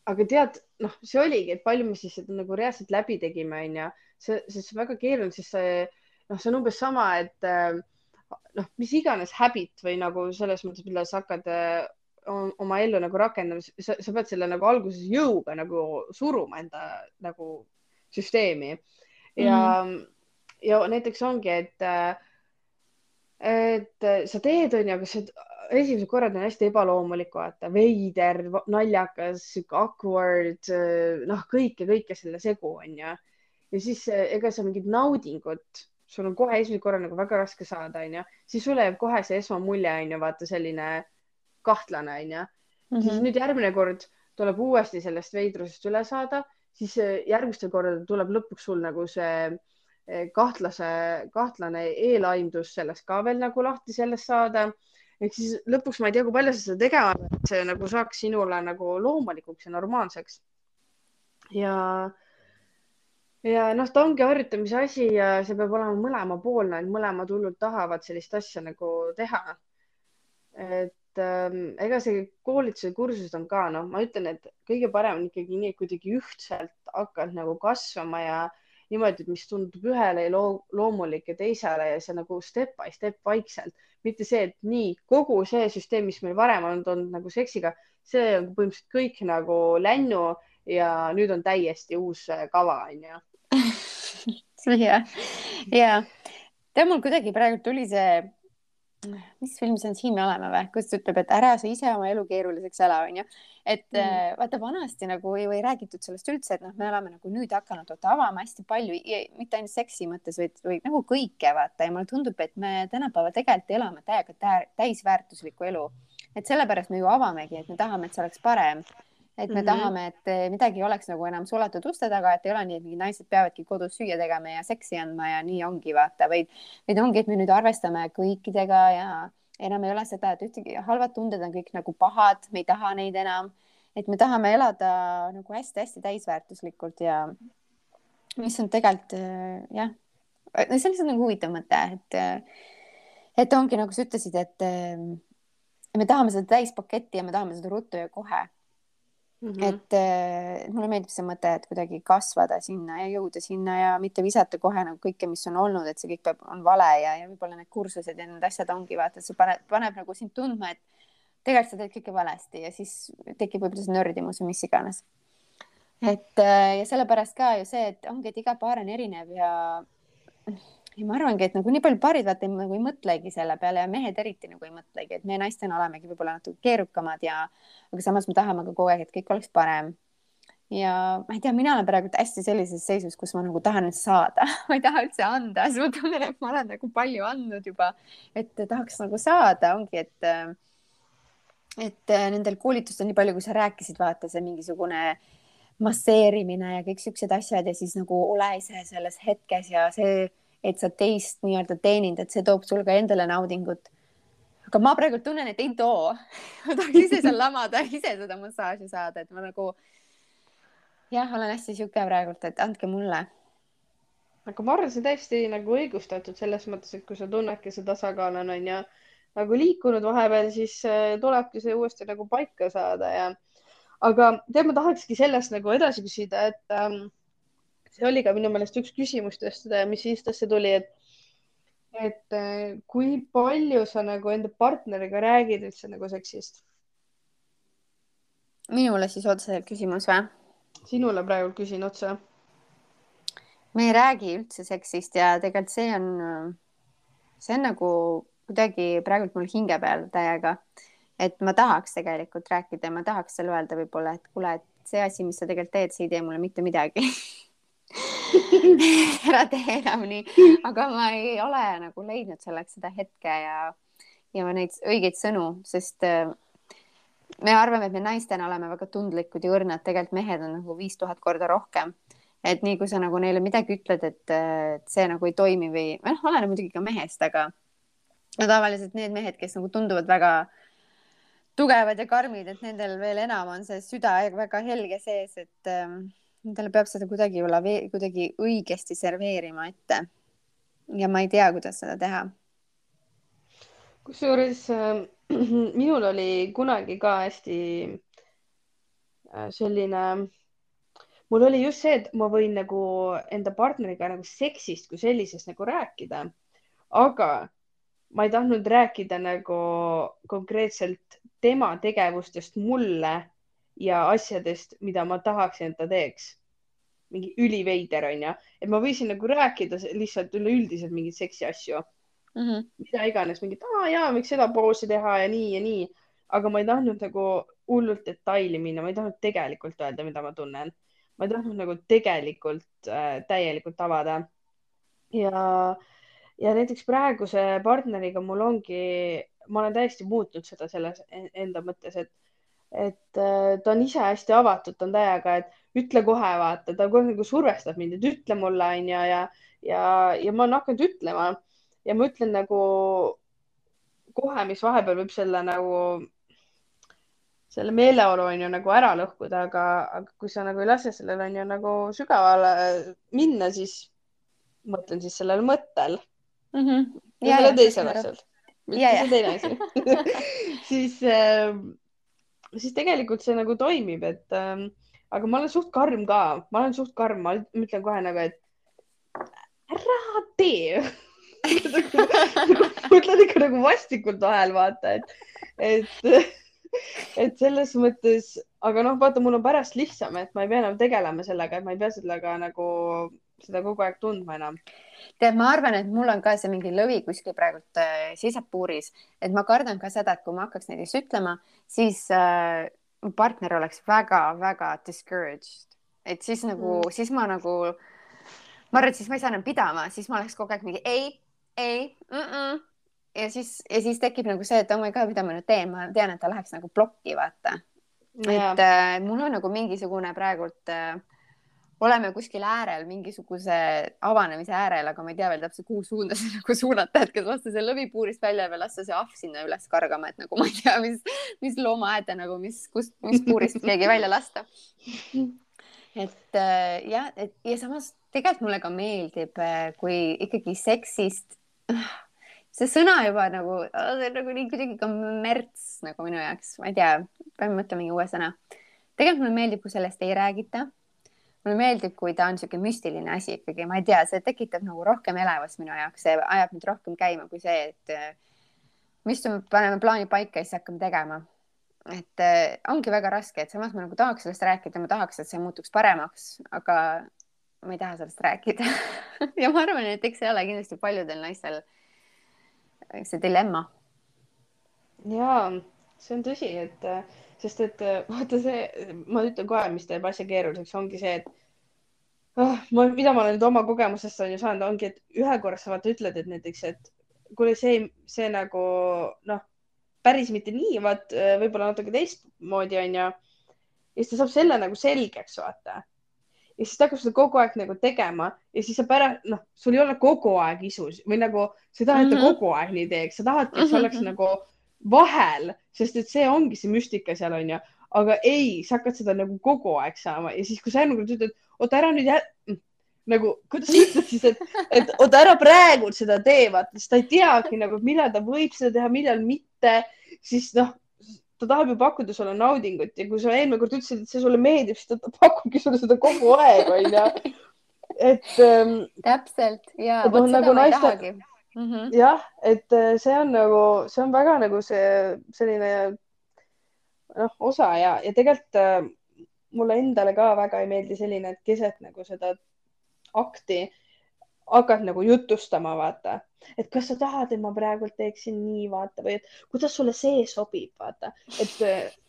aga tead, noh, see oligi, et palju me siis seda nagu reaalselt läbi tegime, onju. see, see on väga keeruline, sest see, noh, see on umbes sama, et noh, mis iganes habit või nagu selles mõttes, millal sa hakkad oma ellu nagu rakendama, sa, sa pead selle nagu alguses jõuga nagu suruma enda nagu süsteemi ja mm., ja näiteks ongi, et, et sa teed, onju, aga see esimesed korrad on hästi ebaloomulik, vaata, veider, naljakas, sihuke awkward, noh, kõike, kõike selle segu onju. ja siis ega sa mingit naudingut sul on kohe esimesel korral nagu väga raske saada, onju, siis sulle jääb kohe see esmamulje, onju, vaata selline kahtlane, onju. siis mhm. nüüd järgmine kord tuleb uuesti sellest veidrusest üle saada, siis äh, järgmistel kordadel tuleb lõpuks sul nagu see äh, kahtlase, kahtlane eelaimdus sellest ka veel nagu lahti sellest saada. ehk siis lõpuks ma ei tea, kui palju sa seda tegema pead, et see nagu saaks sinule nagu loomulikuks ja normaalseks. ja ja noh, ta ongi harjutamise asi ja see peab olema mõlemapoolne, et mõlemad hullult tahavad sellist asja nagu teha. et ähm, ega see koolituse kursused on ka, noh, ma ütlen, et kõige parem on ikkagi nii, et kuidagi ühtselt hakkad nagu kasvama ja niimoodi, et mis tundub ühele loo loomulik ja teisele ja see nagu step by step vaikselt, mitte see, et nii kogu see süsteem, mis meil varem on olnud nagu seksiga, see on põhimõtteliselt kõik nagu lännu ja nüüd on täiesti uus kava, onju. Jah, ja tead, mul kuidagi praegu tuli see, mis film see on, Siin me oleme või, kus ta ütleb, et ära sa ise oma elu keeruliseks ela, onju. et mm. vaata vanasti nagu ei, ei räägitud sellest üldse, et noh, me oleme nagu nüüd hakanud vaata avama hästi palju, mitte ainult seksi mõttes, vaid, vaid nagu kõike vaata ja mulle tundub, et me tänapäeval tegelikult elame täiega täisväärtuslikku elu. et sellepärast me ju avamegi, et me tahame, et see oleks parem et me mm -hmm. tahame, et eh, midagi ei oleks nagu enam suletud uste taga, et ei ole nii, et mingid naised peavadki kodus süüa tegema ja seksi andma ja nii ongi vaata, vaid, vaid ongi, et me nüüd arvestame kõikidega ja enam ei ole seda, et ühtegi halvad tunded on kõik nagu pahad, me ei taha neid enam. et me tahame elada nagu hästi-hästi täisväärtuslikult ja mis on tegelikult eh, jah, see on lihtsalt nagu huvitav mõte, et et ongi nagu sa ütlesid, et eh, me tahame seda täispaketti ja me tahame seda ruttu ja kohe Mm -hmm. et äh, mulle meeldib see mõte, et kuidagi kasvada sinna ja jõuda sinna ja mitte visata kohe nagu kõike, mis on olnud, et see kõik peab, on vale ja, ja võib-olla need kursused ja need asjad ongi vaata, et see paneb, paneb nagu sind tundma, et tegelikult sa teed kõike valesti ja siis tekib võib-olla see nördimus või mis iganes. et äh, ja sellepärast ka ju see, et ongi, et iga paar on erinev ja ja ma arvangi, et nagu nii palju paarid vaata nagu ei mõtlegi selle peale ja mehed eriti nagu ei mõtlegi, et me naistena olemegi võib-olla natuke keerukamad ja, aga samas me tahame ka kogu aeg, et kõik oleks parem. ja ma ei tea, mina olen praegu hästi sellises seisus, kus ma nagu tahan saada ma ei taha üldse anda, siis ma tunnen, et ma olen nagu palju andnud juba, et tahaks nagu saada, ongi, et et nendel koolitustel nii palju, kui sa rääkisid, vaata see mingisugune masseerimine ja kõik siuksed asjad ja siis nagu ole ise selles hetkes ja see et sa teist nii-öelda teenindad, see toob sulle ka endale naudingut. aga ma praegu tunnen, et ei too ma tahaks ise seal lamada, ise seda massaaži saada, et ma nagu jah, olen hästi sihuke praegult, et andke mulle. aga ma arvan, see on täiesti nagu õigustatud selles mõttes, et kui sa tunnedki see tasakaal on, on ju nagu liikunud vahepeal, siis äh, tulebki see uuesti nagu paika saada ja aga tead, ma tahakski sellest nagu edasi küsida, et ähm, see oli ka minu meelest üks küsimustest, mis Instasse tuli, et, et äh, kui palju sa nagu enda partneriga räägid üldse nagu seksist? minule siis otseselt küsimus või? sinule praegu küsin otse. me ei räägi üldse seksist ja tegelikult see on, see on nagu kuidagi praegult mul hinge peal täiega. et ma tahaks tegelikult rääkida ja ma tahaks talle öelda võib-olla, et kuule, et see asi, mis sa tegelikult teed, see ei tee mulle mitte midagi ära tee enam nii, aga ma ei ole nagu leidnud selleks seda hetke ja, ja neid õigeid sõnu, sest äh, me arvame, et me naistena oleme väga tundlikud ja õrnad, tegelikult mehed on nagu viis tuhat korda rohkem. et nii kui sa nagu neile midagi ütled, et, et see nagu ei toimi või noh, oleneb muidugi ka mehest, aga no tavaliselt need mehed, kes nagu tunduvad väga tugevad ja karmid, et nendel veel enam on see süda väga helge sees, et ähm, Endale peab seda kuidagi olla kuidagi õigesti serveerima ette. ja ma ei tea, kuidas seda teha. kusjuures äh, minul oli kunagi ka hästi äh, selline, mul oli just see, et ma võin nagu enda partneriga nagu seksist kui sellisest nagu rääkida, aga ma ei tahtnud rääkida nagu konkreetselt tema tegevustest mulle ja asjadest, mida ma tahaksin, et ta teeks. mingi üliveider onju, et ma võisin nagu rääkida lihtsalt üleüldiselt mingeid seksi asju mm. -hmm. mida iganes, mingit, aa jaa, võiks seda poosi teha ja nii ja nii, aga ma ei tahtnud nagu hullult detaili minna, ma ei tahtnud tegelikult öelda, mida ma tunnen. ma ei tahtnud nagu tegelikult äh, täielikult avada. ja, ja näiteks praeguse partneriga mul ongi, ma olen täiesti muutnud seda selles enda mõttes, et et äh, ta on ise hästi avatud, ta on täiega, et ütle kohe, vaata, ta aeg nagu survestab mind, et ütle mulle, onju, ja, ja, ja ma olen hakanud ütlema ja ma ütlen nagu kohe, mis vahepeal võib selle nagu, selle meeleolu onju nagu ära lõhkuda, aga, aga kui sa nagu ei lase sellel onju nagu sügavale minna, siis mõtlen siis sellel mõttel mm. -hmm. ja sellel teisel asjal. mitte see teine asi siis äh, siis tegelikult see nagu toimib, et ähm, aga ma olen suht karm ka, ma olen suht karm, ma ütlen kohe nagu, et ära tee. Ma ütlen ikka nagu vastikult vahel vaata, et, et, et selles mõttes, aga noh, vaata, mul on pärast lihtsam, et ma ei pea enam tegelema sellega, et ma ei pea sellega nagu seda kogu aeg tundma enam tead, ma arvan, et mul on ka see mingi lõvi kuskil praegult äh, seisab puuris, et ma kardan ka seda, et kui ma hakkaks näiteks ütlema, siis äh, partner oleks väga-väga discouraged, et siis nagu mm., siis ma nagu, ma arvan, et siis ma ei saa enam pidama, siis ma oleks kogu aeg mingi ei, ei mm, -mm. ja siis, ja siis tekib nagu see, et oh my god, mida ma nüüd teen, ma tean, et ta läheks nagu plokki, vaata. et äh, mul on nagu mingisugune praegult äh, oleme kuskil äärel, mingisuguse avanemise äärel, aga ma ei tea veel täpselt, kuhu suunda see nagu suunata, et kas lasta see lõvi puurist välja või lasta see ahv sinna üles kargama, et nagu ma ei tea, mis, mis loomaaeda nagu, mis, kust, mis puurist keegi välja lasta. et äh, jah, et ja samas tegelikult mulle ka meeldib, äh, kui ikkagi seksist, see sõna juba nagu, see on nagu nii kuidagi kommerts nagu minu jaoks, ma ei tea, pean mõtlema mingi uue sõna. tegelikult mulle meeldib, kui sellest ei räägita mulle meeldib, kui ta on niisugune müstiline asi ikkagi, ma ei tea, see tekitab nagu rohkem elevust minu jaoks, see ajab mind rohkem käima kui see, et me äh, istume, paneme plaani paika ja siis hakkame tegema. et äh, ongi väga raske, et samas ma nagu tahaks sellest rääkida, ma tahaks, et see muutuks paremaks, aga ma ei taha sellest rääkida ja ma arvan, et eks see ole kindlasti paljudel naistel see dilemma. ja see on tõsi, et sest et äh, vaata see, ma ütlen kohe, mis teeb asja keeruliseks, ongi see, et oh, ma, mida ma olen nüüd oma kogemusest on ju saanud, ongi, et ühe korra sa vaata ütled, et näiteks, et kuule, see, see nagu noh, päris mitte nii, vaat äh, võib-olla natuke teistmoodi onju. ja siis ta saab selle nagu selgeks, vaata. ja siis ta hakkab seda kogu aeg nagu tegema ja siis sa pärast, noh, sul ei ole kogu aeg isus või nagu sa ei taha, et ta -hmm. kogu aeg nii teeks, sa tahadki, et see oleks mm -hmm. nagu vahel, sest et see ongi see müstika seal onju, aga ei, sa hakkad seda nagu kogu aeg saama ja siis, kui sa järgmine kord ütled, oota ära nüüd jää... nagu, kuidas sa ütled siis, et, et oota ära praegu seda tee, vaata, sest ta ei teagi nagu, millal ta võib seda teha, millal mitte, siis noh, ta tahab ju pakkuda sulle naudingut ja kui sa eelmine kord ütlesid, et see sulle meeldib, siis ta pakubki sulle seda kogu aeg onju. et ähm,. täpselt ja noh, nagu tahagi mm. -hmm. jah, et äh, see on nagu, see on väga nagu see selline noh, osa ja, ja tegelikult äh, mulle endale ka väga ei meeldi selline, et keset nagu seda akti hakkad nagu jutustama, vaata. Et kas sa tahad, et ma praegult teeksin nii, vaata või et kuidas sulle see sobib, vaata, et,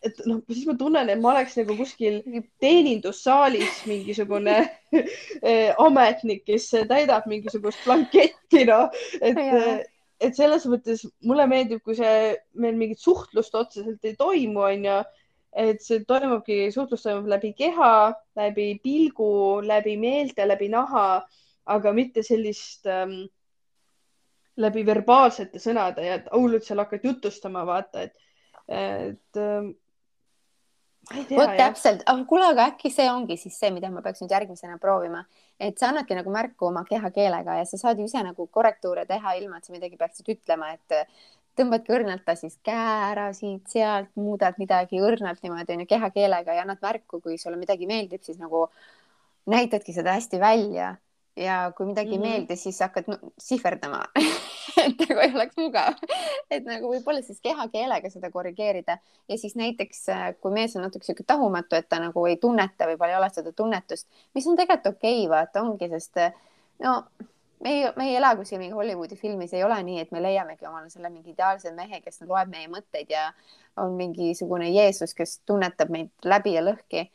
et noh, siis ma tunnen, et ma oleks nagu kuskil teenindussaalis mingisugune eh, ametnik, kes täidab mingisugust blanketti, noh, et, et selles mõttes mulle meeldib, kui see meil mingit suhtlust otseselt ei toimu, onju. Et see toimubki, suhtlus toimub läbi keha, läbi pilgu, läbi meelte, läbi naha, aga mitte sellist ähm, läbi verbaalsete sõnade ja et hullult seal hakkad jutustama, vaata, et, et ähm, vot täpselt, aga kuule, aga äkki see ongi siis see, mida ma peaks nüüd järgmisena proovima, et sa annadki nagu märku oma kehakeelega ja sa saad ju ise nagu korrektuure teha, ilma et sa midagi peaksid ütlema, et tõmbadki õrnalt ta siis käe ära siit-sealt, muudad midagi õrnalt niimoodi onju kehakeelega ja annad märku, kui sulle midagi meeldib, siis nagu näitadki seda hästi välja ja kui midagi ei Mhm. meeldi, siis hakkad no, sihverdama et nagu ei oleks mugav, et nagu võib-olla siis kehakeelega seda korrigeerida ja siis näiteks, kui mees on natuke sihuke tahumatu, et ta nagu ei tunneta, võib-olla ei ole seda tunnetust, mis on tegelikult okei okay,, vaata ongi, sest eh, no me ei, me ei ela kuskil mingi Hollywoodi filmis, ei ole nii, et me leiamegi omale selle mingi ideaalse mehe, kes loeb meie mõtteid ja on mingisugune Jeesus, kes tunnetab meid läbi ja lõhki.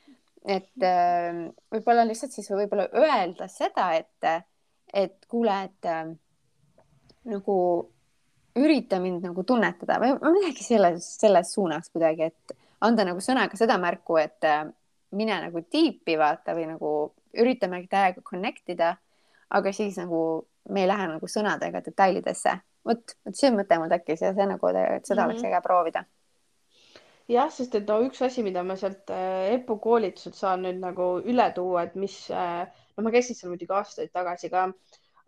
Et äh, võib-olla lihtsalt siis võib-olla öelda seda, et, et kuule, et äh, nagu ürita mind nagu tunnetada või midagi selles, selles suunas kuidagi, et anda nagu sõnaga seda märku, et äh, mine nagu tiipi vaata või nagu üritame täiega connect ida, aga siis nagu me ei lähe nagu sõnadega detailidesse. vot, vot see mõte mul tekkis ja see nagu, et seda mm -hmm. oleks Mhm. äge proovida. jah, sest et no üks asi, mida ma sealt äh, EPPO koolituselt saan nüüd nagu üle tuua, et mis, no ma käisin seal muidugi aastaid tagasi ka,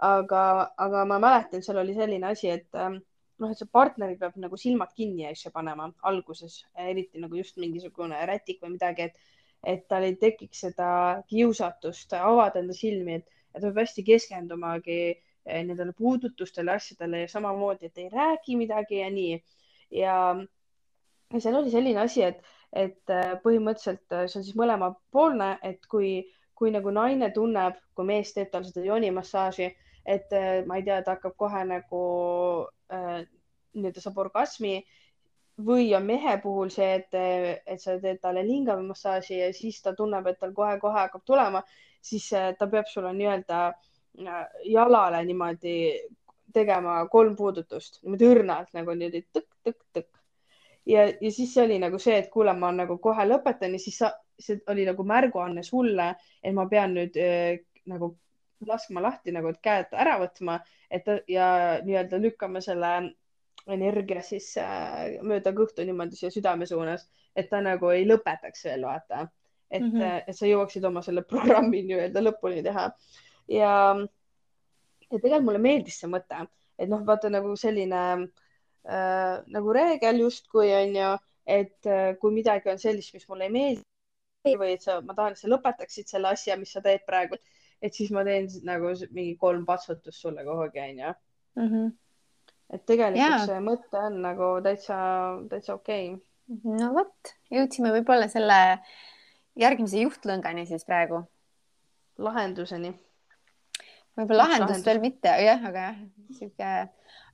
aga, aga ma mäletan, seal oli selline asi, et ähm, noh, et see partner peab nagu silmad kinni asja panema alguses, eriti nagu just mingisugune rätik või midagi, et, et tal ei tekiks seda kiusatust avada enda silmi, et, et peab hästi keskendumagi eh, nendele puudutustele, asjadele ja samamoodi, et ei räägi midagi ja nii. Ja seal oli selline asi, et, et äh, põhimõtteliselt äh, see on siis mõlemapoolne, et kui, kui nagu naine tunneb, kui mees teeb talle seda joonimassaaži, et äh, ma ei tea, ta hakkab kohe nagu äh, nii-öelda saab orgasmi või on mehe puhul see, et, et sa teed talle lingamimassaaži ja siis ta tunneb, et tal kohe-kohe hakkab tulema, siis ta peab sulle nii-öelda jalale niimoodi tegema kolm puudutust niimoodi õrnalt nagu niimoodi tõkk-tõkk-tõkk ja, ja siis see oli nagu see, et kuule, ma nagu kohe lõpetan ja siis sa, see oli nagu märguanne sulle, et ma pean nüüd äh, nagu laskma lahti nagu, et käed ära võtma, et ja nii-öelda lükkama selle energia siis äh, mööda kõhtu niimoodi siia südame suunas, et ta nagu ei lõpetaks veel, vaata. et mm. -hmm. et sa jõuaksid oma selle programmi nii-öelda lõpuni teha ja, ja tegelikult mulle meeldis see mõte, et noh, vaata nagu selline äh, nagu reegel justkui on ju, et äh, kui midagi on sellist, mis mulle ei meeldi või et sa, ma tahan, et sa lõpetaksid selle asja, mis sa teed praegu, et siis ma teen nagu mingi kolm patsutust sulle kuhugi onju. et tegelikult yeah. see mõte on nagu täitsa, täitsa okei okay.. no vot, jõudsime võib-olla selle järgmise juhtlõngani siis praegu. lahenduseni. võib-olla lahendust lahendus. veel mitte, jah, aga jah, sihuke,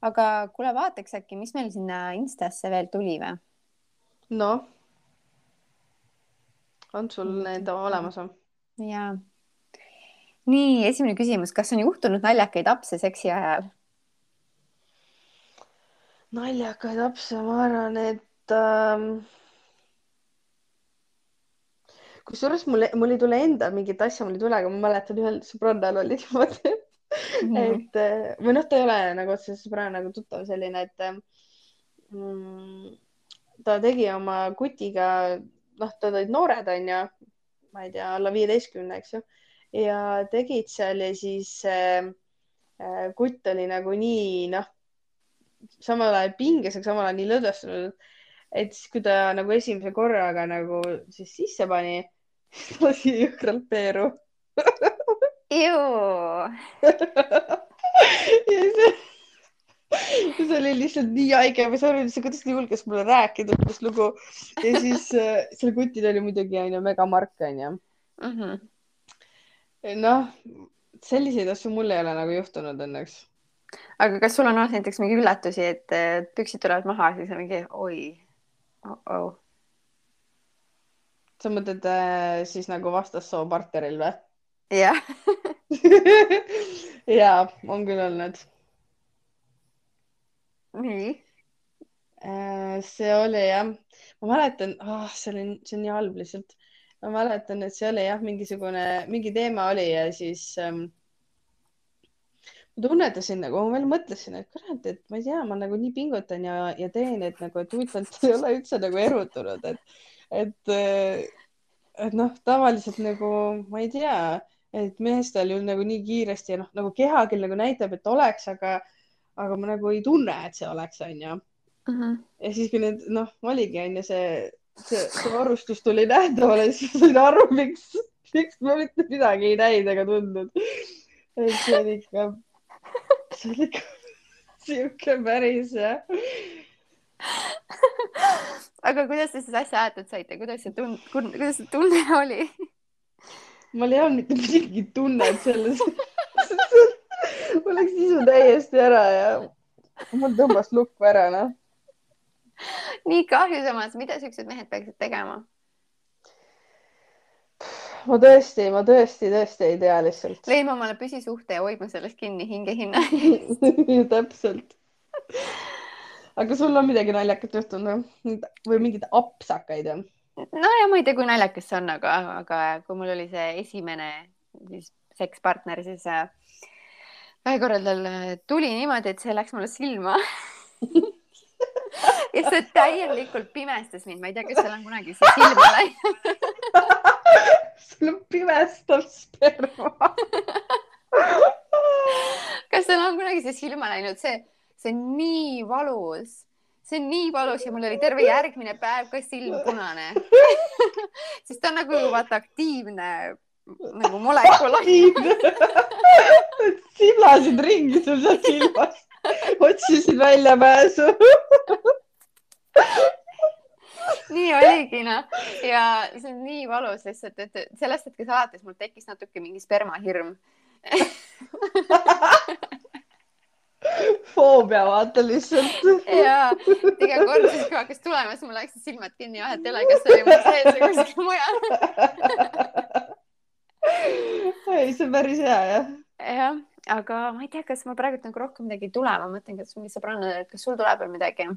aga kuule, vaataks äkki, mis meil sinna Instasse veel tuli või? noh, on sul need olemas või? jaa. nii, esimene küsimus, kas on juhtunud naljakaid apse seksi ajal? naljakaid lapsi, ma arvan, et ähm... kusjuures mul, mul ei tule endal mingit asja, mul ei tule, aga ma mäletan ühel sõbrannal oli niimoodi, et äh, või noh, ta ei ole nagu otseselt sõbranna, nagu tuttav selline, et mm, ta tegi oma kutiga, noh, nad olid noored, onju, ma ei tea, alla viieteistkümne, eks ju, ja tegid seal ja siis äh, kutt oli nagu nii, noh, samal ajal pinges, aga samal ajal nii lõdvestunud, et siis, kui ta nagu esimese korraga nagu siis sisse pani, siis lasi jõhkralt peeru ja see, see oli lihtsalt nii haige, ma ei saa aru üldse, kuidas ta julges mulle rääkida sellist lugu ja siis äh, seal kutil oli muidugi onju megamark onju. Mhm. noh, selliseid asju mul ei ole nagu juhtunud õnneks. aga kas sul on olnud näiteks mingi üllatusi, et eh, püksid tulevad maha, siis on mingi oi oh -oh.. sa mõtled äh, siis nagu vastassoo partneril või? Jah, ja on küll olnud. nii. see oli jah, ma mäletan oh,, see oli, see on nii halb lihtsalt. ma mäletan, et see oli jah, mingisugune, mingi teema oli ja siis ähm, ma tunnetasin nagu, ma veel mõtlesin, et kurat, et ma ei tea, ma nagu nii pingutan ja, ja teen, et nagu, et huvitav, et ta ei ole üldse nagu erutunud, et, et, et noh, tavaliselt nagu ma ei tea, et meestel ju nagu nii kiiresti ja noh, nagu kehakeel nagu näitab, et oleks, aga, aga ma nagu ei tunne, et see oleks, onju Mhm. ja siis, kui need, noh, oligi onju see, see, see varustus tuli nähtavale, siis ma sain aru, miks, miks ma mitte midagi ei näinud ega tundnud. et see oli ikka, see oli ikka sihuke päris jah. aga kuidas te siis asja aetud saite, kuidas see tund-, kuidas see tunne oli? mul ei olnud mitte mingit tunnet selles mul läks isu täiesti ära ja mul tõmbas lukku ära, noh. nii kahju samas, mida siuksed mehed peaksid tegema? ma tõesti, ma tõesti, tõesti ei tea lihtsalt. leidma omale püsisuhte ja hoidma sellest kinni hingehinna täpselt. aga sul on midagi naljakat juhtunud või mingeid apsakaid või? No ja ma ei tea, kui naljakas see on, aga, aga kui mul oli see esimene siis sekspartner, siis äh, ühel korral tal äh, tuli niimoodi, et see läks mulle silma. Ja see täielikult pimestas mind, ma ei tea, kas seal on kunagi see silma läinud. Sul on pimestav sperma. Kas sul on kunagi see silma läinud, see, see on nii valus, see on nii valus ja mul oli terve järgmine päev ka silm punane. Sest ta on nagu vaata aktiivne nagu molekul siblasid ringi sul seal silmas, otsisid väljapääsu nii oligi noh. Ja see on nii valus lihtsalt, et sellest hetkest alates mul tekkis natuke mingi spermahirm foobia vaata lihtsalt. ja iga kord siis, kui hakkas tulema, siis mul läksid silmad kinni, vahet ei ole, kas see oli mul sees või kuskil mujal ei, see on päris hea jah. jah, aga ma ei tea, kas ma praegu nagu rohkem midagi ei tule, ma mõtlen, kas mingi sõbranna, kas sul tuleb veel midagi?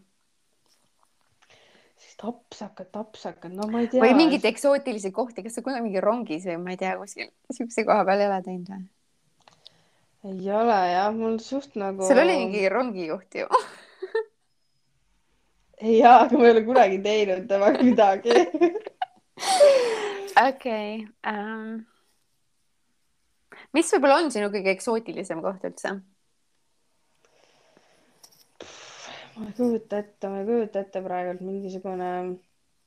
tapsakad, tapsakad, no ma ei tea. või mingeid eksootilisi kohti, kas sa kunagi mingi rongis või ma ei tea, kuskil siukse koha peal ei ole teinud või? Ei ole jah, mul suht nagu. sul oli mingi rongijuht ju ei jaa, aga ma ei ole kunagi teinud temaga midagi. okei. Ähm, mis võib-olla on sinu kõige eksootilisem koht üldse? ma ei kujuta ette, ma ei kujuta ette praegult mingisugune,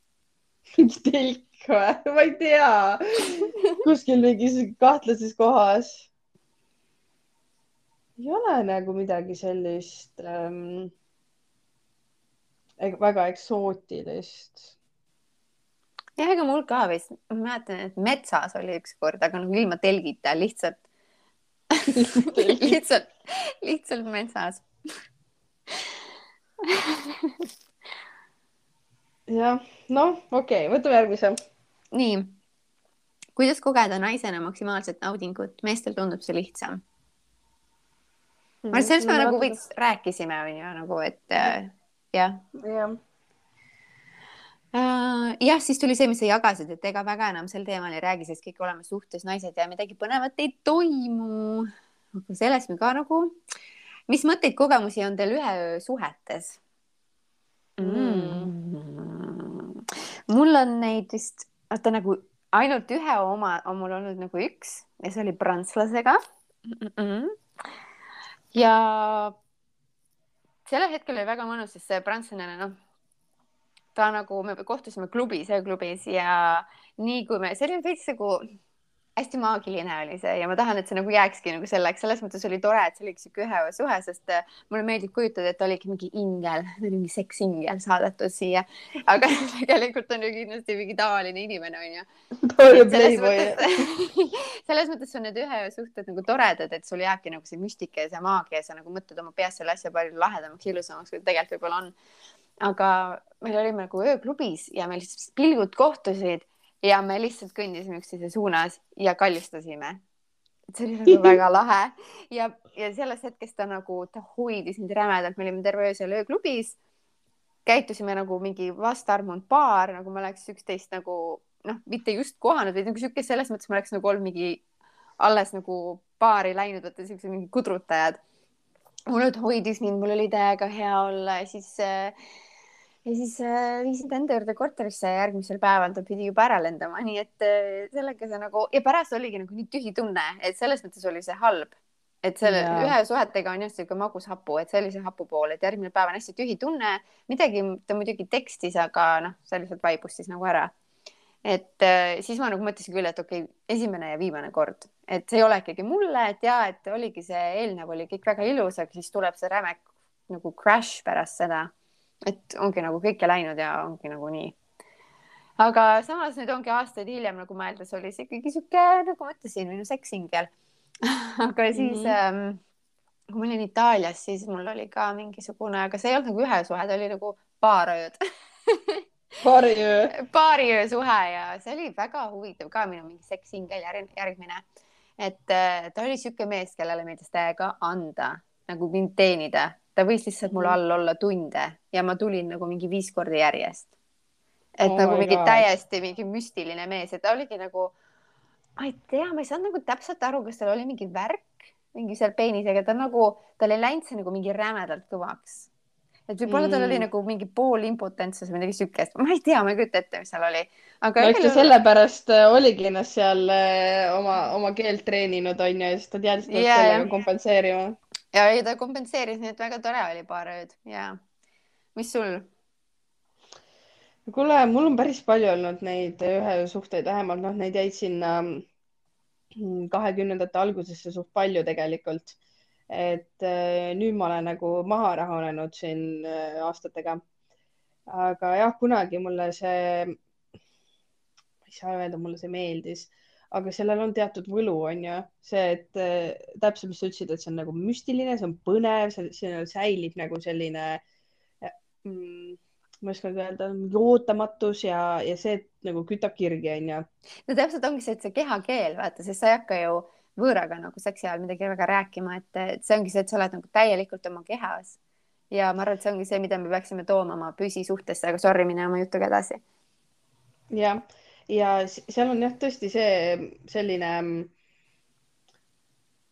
mingi telk või, ma ei tea, kuskil mingis kahtlases kohas. Ei ole nagu midagi sellist ähm, väga eksootilist. jah, ega mul ka vist, ma mäletan, et metsas oli ükskord, aga nagu ilma telgita, lihtsalt lihtsalt, lihtsalt metsas jah, noh, okei okay,, võtame järgmise. nii, kuidas kogeda naisena maksimaalset naudingut, meestel tundub see lihtsam. Ma arvan, sellest me nagu veits rääkisime, onju, nagu et äh, jah. jah Uh, jah, siis tuli see, mis sa jagasid, et ega väga enam sel teemal ei räägi, sest kõik oleme suhtes naised ja midagi põnevat ei toimu. aga sellest me ka nagu mis mõtteid, kogemusi on teil ühe öö suhetes mm.? mul on neid vist, vaata nagu ainult ühe oma on mul olnud nagu üks ja see oli prantslasega mm. -mm. Ja sellel hetkel oli väga mõnus, sest see prantslane, noh, ta nagu, me kohtusime klubis, ööklubis ja nii kui me, see oli veits nagu hästi maagiline oli see ja ma tahan, et see nagu jääkski nagu selleks, selles mõttes oli tore, et see oli sihuke ühe suhe, sest äh, mulle meeldib kujutada, et oligi mingi ingel, mingi seksingel saadetud siia, aga tegelikult on ju kindlasti mingi tavaline inimene onju. selles mõttes on need ühe suhted nagu toredad, et sul jääbki nagu see müstika ja see maagia ja sa nagu mõtled oma peas selle asja palju lahedamaks, ilusamaks, kui tegelikult võib-olla on. aga meil olime nagu ööklubis ja meil siis pilgud kohtusid ja me lihtsalt kõndisime üksteise suunas ja kallistasime. see oli nagu väga lahe ja, ja sellest hetkest ta nagu, ta hoidis mind rämedalt, me olime terve öö seal ööklubis. käitusime nagu mingi vastarmunud paar, nagu me oleks üksteist nagu noh, mitte just kohanud, vaid nagu sihuke selles mõttes me oleks nagu olnud mingi alles nagu paari läinud, vaata siuksed mingid kudrutajad. mul hoidis mind, mul oli täiega hea olla ja siis äh, ja siis äh, viisin ta enda juurde korterisse ja järgmisel päeval ta pidi juba ära lendama, nii et äh, sellega see nagu ja pärast oligi nagu nii tühi tunne, et selles mõttes oli see halb, et selle ja. ühe suhetega on jah sihuke magus hapu, et see oli see hapu pool, et järgmine päev on hästi tühi tunne, midagi ta muidugi tekstis, aga noh, see lihtsalt vaibus siis nagu ära. et äh, siis ma nagu mõtlesin küll, et okei okay,, esimene ja viimane kord, et see ei ole ikkagi mulle, et ja et oligi see eelnev oli kõik väga ilus, aga siis tuleb see räme nagu crash pärast seda. Et ongi nagu kõike läinud ja ongi nagu nii. aga samas nüüd ongi aastaid hiljem nagu mõeldes oli see ikkagi sihuke, nagu ma ütlesin, minu seksingel aga siis mm -hmm. ähm, kui ma olin Itaalias, siis mul oli ka mingisugune, aga see ei olnud nagu ühe suhe, ta oli nagu paar ööd paariöö. paariöö suhe ja see oli väga huvitav ka minu mingi seksingel järgmine. et äh, ta oli niisugune mees, kellele meeldis täiega anda, nagu mind teenida. Ta võis lihtsalt mul mhm. all olla tunde ja ma tulin nagu mingi viis korda järjest. et oh nagu mingi God. täiesti mingi müstiline mees ja ta oligi nagu, ma ei tea, ma ei saanud nagu täpselt aru, kas tal oli mingi värk mingi seal peenisega, ta nagu, tal ei läinud see nagu mingi rämedalt kõvaks et võib-olla tal oli mm. nagu mingi poolimpotentsus või midagi siukest, ma ei tea, ma ei kujuta ette, mis seal oli. aga no eks ta sellepärast äh, oligi ennast seal äh, oma, oma keelt treeninud onju siis ta teadis, et ta yeah, sellega kompenseerima. Ja ei, ta kompenseeris, nii et väga tore oli paar ööd ja mis sul? kuule, mul on päris palju olnud neid ühe suhteid, vähemalt noh, neid jäid sinna mm, kahekümnendate algusesse suht palju tegelikult et äh, nüüd ma olen nagu maha rahunenud siin äh, aastatega. aga jah, kunagi mulle see, ma ei saa öelda, mulle see meeldis, aga sellel on teatud võlu, on ju, see, et äh, täpselt, mis sa ütlesid, et see on nagu müstiline, see on põnev, see säilib nagu selline mm, ma ei oskagi öelda, ootamatus ja, ja see nagu kütab kirgi, onju. no täpselt ongi see, et see kehakeel, vaata, sest sa ei hakka ju võõraga nagu seksi ajal midagi väga rääkima, et, et see ongi see, et sa oled nagu täielikult oma kehas. ja ma arvan, et see ongi see, mida me peaksime tooma oma püsisuhtesse, aga sorry, mine oma jutuga edasi. jah, ja seal on jah, tõesti see selline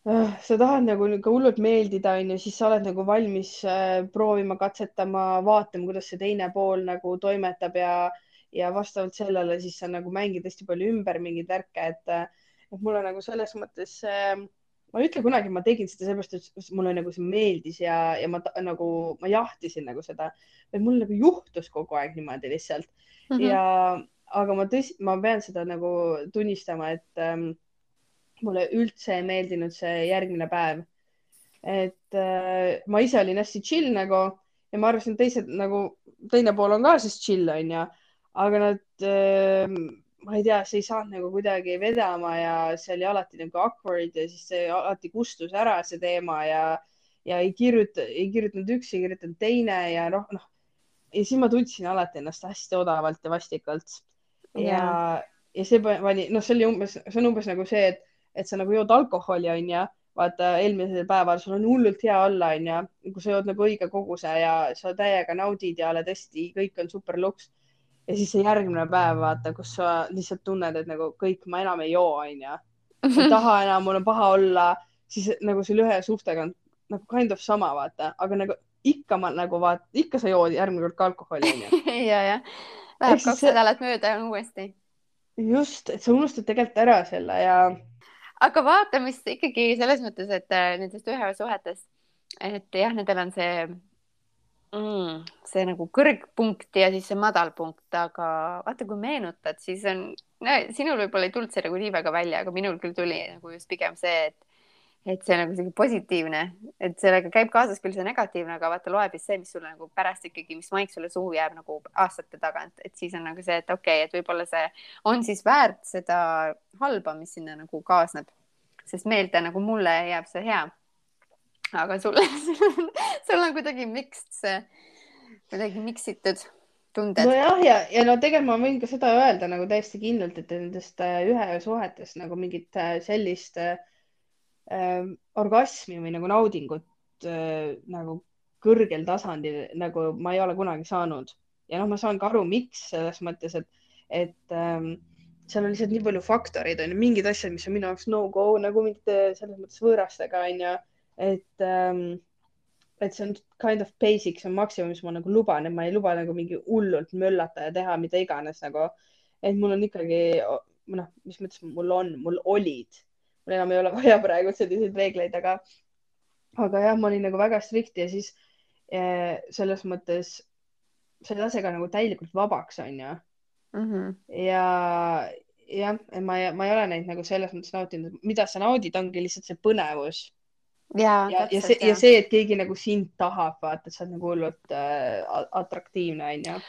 äh, sa tahad nagu ka hullult meeldida, onju, siis sa oled nagu valmis äh, proovima, katsetama, vaatama, kuidas see teine pool nagu toimetab ja, ja vastavalt sellele siis sa nagu mängid hästi palju ümber mingeid värke, et äh, et mulle nagu selles mõttes äh,, ma ei ütle kunagi, ma tegin seda sellepärast, et mulle nagu see meeldis ja, ja ma nagu, ma jahtisin nagu seda, vaid mul nagu juhtus kogu aeg niimoodi lihtsalt mm. -hmm. ja, aga ma tõsi, ma pean seda nagu tunnistama, et ähm, mulle üldse ei meeldinud see järgmine päev. et äh, ma ise olin hästi chill nagu ja ma arvasin, teised nagu, teine pool on ka siis chill onju, aga nad äh, ma ei tea, see ei saanud nagu kuidagi vedama ja see oli alati nagu awkward ja siis see alati kustus ära, see teema ja, ja ei kirjuta, ei kirjutanud üks, ei kirjutanud teine ja noh, noh. ja siis ma tundsin alati ennast hästi odavalt ja vastikalt. Ja, ja see pani, noh, see oli umbes, see on umbes nagu see, et, et sa nagu jood alkoholi, onju. Vaata eelmisel päeval sul on hullult hea olla, onju, kui sa jood nagu õige koguse ja sa täiega naudid ja oled hästi, kõik on super luks. Ja siis see järgmine päev, vaata, kus sa lihtsalt tunned, et nagu kõik, ma enam ei joo, onju. ei taha enam, mul on paha olla, siis nagu selle ühe suhtega on nagu kind of sama, vaata, aga nagu ikka ma nagu vaat-, ikka sa jood järgmine kord ka alkoholi, onju. ja, ja läheb kaks nädalat see... mööda ja on uuesti. just, et sa unustad tegelikult ära selle ja. aga vaata, mis ikkagi selles mõttes, et äh, nendest ühe suhetest, et jah, nendel on see mm,. see nagu kõrgpunkt ja siis see madalpunkt, aga vaata, kui meenutad, siis on no,, sinul võib-olla ei tulnud see nagu nii väga välja, aga minul küll tuli nagu just pigem see, et et see nagu selline positiivne, et sellega käib kaasas küll see negatiivne, aga vaata, loeb just see, mis sulle nagu pärast ikkagi, mis maik sulle suhu jääb nagu aastate tagant, et siis on nagu see, et okei okay,, et võib-olla see on siis väärt seda halba, mis sinna nagu kaasneb, sest meelde nagu mulle jääb see hea. Aga sul, sul on kuidagi mixed see, kuidagi mix itud tunded. nojah, ja, ja no tegelikult ma võin ka seda öelda nagu täiesti kindlalt, et nendest äh, ühe suhetest nagu mingit äh, sellist äh, äh, orgasmi või nagu naudingut äh, nagu kõrgel tasandil nagu ma ei ole kunagi saanud ja noh, ma saan ka aru, miks selles mõttes, et, et ähm, seal on lihtsalt nii palju faktoreid, on ju, mingid asjad, mis on minu jaoks no-go nagu mingite selles mõttes võõrastega on ju et ähm,, et see on kind of basic, see on maksimum, mis ma nagu luban, et ma ei luba nagu mingi hullult möllata ja teha mida iganes nagu. et mul on ikkagi, noh, mis mõttes mul on, mul olid, mul enam ei ole vaja praegu selliseid reegleid, aga, aga jah, ma olin nagu väga strikt ja siis eh, selles mõttes sa ei lase ka nagu täielikult vabaks, onju mm. -hmm. ja jah, ma ei, ma ei ole neid nagu selles mõttes nautinud, mida sa naudid, ongi lihtsalt see põnevus ja, ja, ja see, ja see, et keegi nagu sind tahab, vaata, sa oled nagu hullult äh, atraktiivne, onju.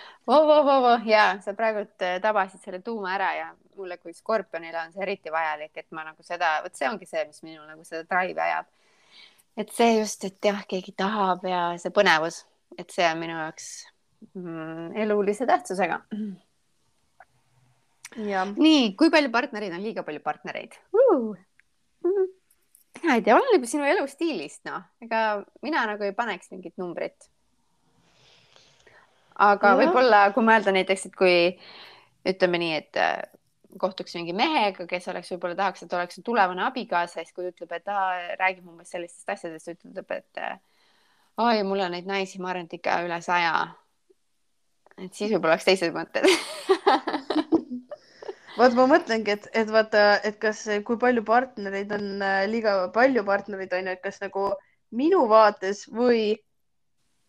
ja sa praegult äh, tabasid selle tuuma ära ja mulle kui skorpionile on see eriti vajalik, et ma nagu seda, vot see ongi see, mis minul nagu seda drive'i ajab. et see just, et jah, keegi tahab ja see põnevus, et see on minu jaoks mm, elulise tähtsusega. nii, kui palju partnereid on liiga palju partnereid uh.? Mina ei tea, oleneb sinu elustiilist, noh, ega mina nagu ei paneks mingit numbrit. aga võib-olla, kui mõelda näiteks, et kui ütleme nii, et äh, kohtuks mingi mehega, kes oleks, võib-olla tahaks, et oleks tulevane abikaasa, siis kui ta ütleb, et aa, räägib umbes sellistest asjadest, ütleb, et oi, mul on neid naisi, ma arvan, et ikka üle saja. et siis võib-olla oleks teised mõtted vot ma mõtlengi, et, et vaata, et kas, kui palju partnereid on, äh, liiga palju partnereid on ju, et kas nagu minu vaates või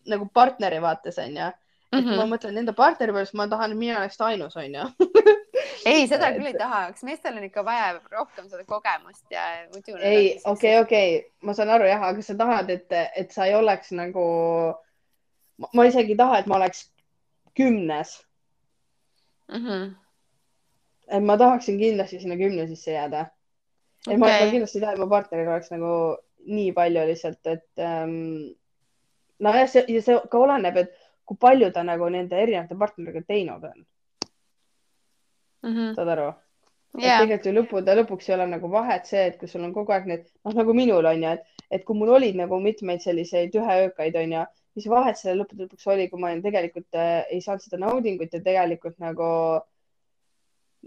nagu partneri vaates on ju. et mm -hmm. ma mõtlen enda partneri peale, siis ma tahan, et mina oleks ainus on ju ei, seda küll ei taha, kas meestel on ikka vaja rohkem seda kogemust ja muidu. ei, okei, okei, ma saan aru jah, aga sa tahad, et, et sa ei oleks nagu, ma isegi ei taha, et ma oleks kümnes mm. -hmm et ma tahaksin kindlasti sinna kümne sisse jääda. et okay. ma, ma kindlasti ei taha, et mu partneril oleks nagu nii palju lihtsalt, et ähm, nojah, see ja see ka oleneb, et kui palju ta nagu nende erinevate partneritega teinud on mm. -hmm. saad aru yeah.? et tegelikult ju lõppude lõpuks ei ole nagu vahet see, et kui sul on kogu aeg need, noh nagu minul on ju, et, et kui mul olid nagu mitmeid selliseid üheöökaid on ju, mis vahet sellel lõppude lõpuks oli, kui ma tegelikult äh, ei saanud seda naudingut ja tegelikult nagu äh,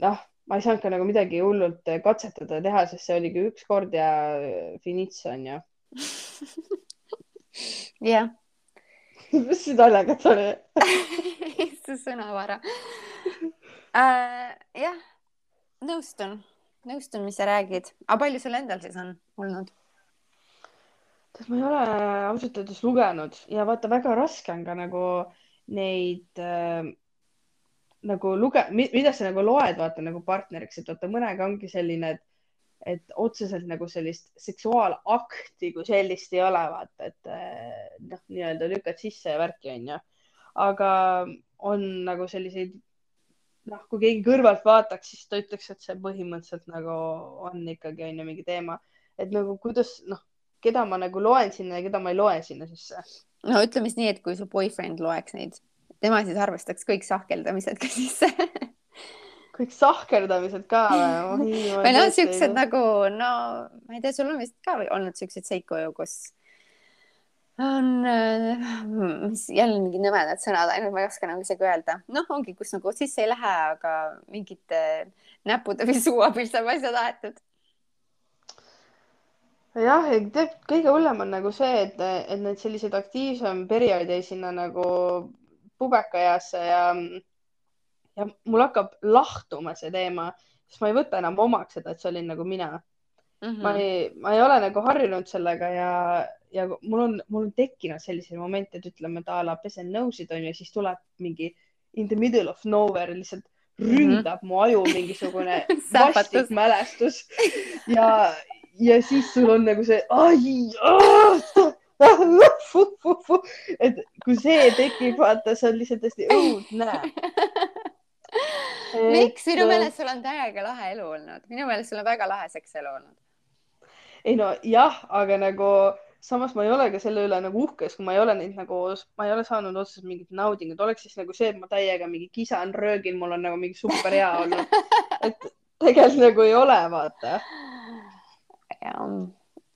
noh, ma ei saanud ka nagu midagi hullult katsetada teha, sest see oligi üks kord ja finits on ju. jah. mis see naljakas oli see sõnavara uh,. jah, nõustun, nõustun, mis sa räägid, aga palju sul endal siis on olnud? tead, ma ei ole ausalt öeldes lugenud ja vaata, väga raske on ka nagu neid äh, nagu luge-, mida sa nagu loed, vaata nagu partneriks, et vaata mõnega ongi selline, et, et otseselt nagu sellist seksuaalakti kui sellist ei ole, vaata, et eh, noh, nii-öelda lükkad sisse ja värki onju. aga on nagu selliseid, noh, kui keegi kõrvalt vaataks, siis ta ütleks, et see põhimõtteliselt nagu on ikkagi onju mingi teema, et nagu kuidas noh, keda ma nagu loen sinna ja keda ma ei loe sinna sisse. no ütleme siis nii, et kui su boyfriend loeks neid tema siis arvestaks kõik sahkeldamised ka sisse kõik sahkerdamised ka või? või noh, siuksed nagu no ma ei tea, sul on vist ka olnud siukseid seiku ju, kus on äh, mis jälle mingid nõmedad sõnad, ainult ma ei oska nagu isegi öelda. noh, ongi, kus nagu sisse ei lähe, aga mingite näppude või suu abil saab asjad aetud jah, kõige hullem on nagu see, et, et need sellised aktiivsem periood jäi sinna nagu pubekaeasse ja, ja mul hakkab lahtuma see teema, sest ma ei võta enam omaks seda, et see olin nagu mina mm. -hmm. ma ei, ma ei ole nagu harjunud sellega ja, ja mul on, mul on tekkinud selliseid momente, et ütleme, et a la pesen nõusid onju, siis tuleb mingi in the middle of nowhere lihtsalt ründab mm -hmm. mu aju mingisugune vastik mälestus ja, ja siis sul on nagu see, ai, et kui see tekib, vaata, see on lihtsalt hästi õudne miks, minu meelest sul on täiega lahe elu olnud, minu meelest sul on väga lahe sekselu olnud. ei no jah, aga nagu samas ma ei ole ka selle üle nagu uhke, sest kui ma ei ole neid nagu, ma ei ole saanud otseselt mingit naudingut, oleks siis nagu see, et ma täiega mingi kisan, röögin, mul on nagu mingi super hea olnud. et tegelikult nagu ei ole, vaata.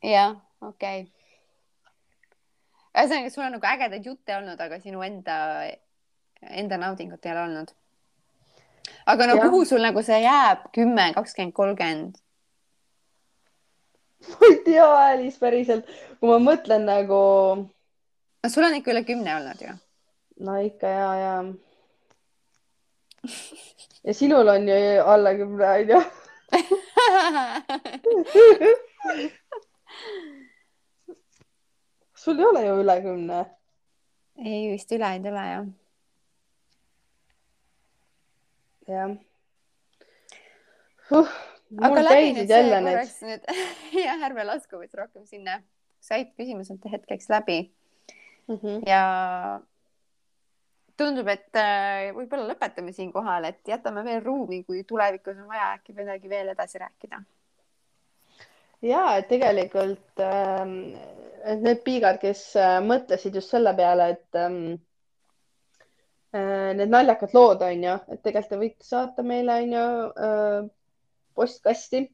jah, okei okay ühesõnaga, sul on nagu ägedaid jutte olnud, aga sinu enda, enda naudingut ei ole olnud. aga no ja. kuhu sul nagu see jääb, kümme, kakskümmend, kolmkümmend? ma ei tea, Alice, päriselt, kui ma mõtlen nagu. no sul on ikka üle kümne olnud ju. no ikka ja, ja. ja sinul on ju alla kümne, onju sul ei ole ju üle kümne? ei, vist üle ei tule jah. jah uh,. läbi nüüd see korraks need... jah, ärme lasku vist rohkem sinna. said küsimused hetkeks läbi mm. -hmm. ja tundub, et äh, võib-olla lõpetame siinkohal, et jätame veel ruumi, kui tulevikus on vaja äkki midagi veel edasi rääkida. Ja, et tegelikult ähm, et need piigad, kes äh, mõtlesid just selle peale, et ähm, äh, need naljakad lood on ju, et tegelikult te võite saata meile on ju äh, postkasti.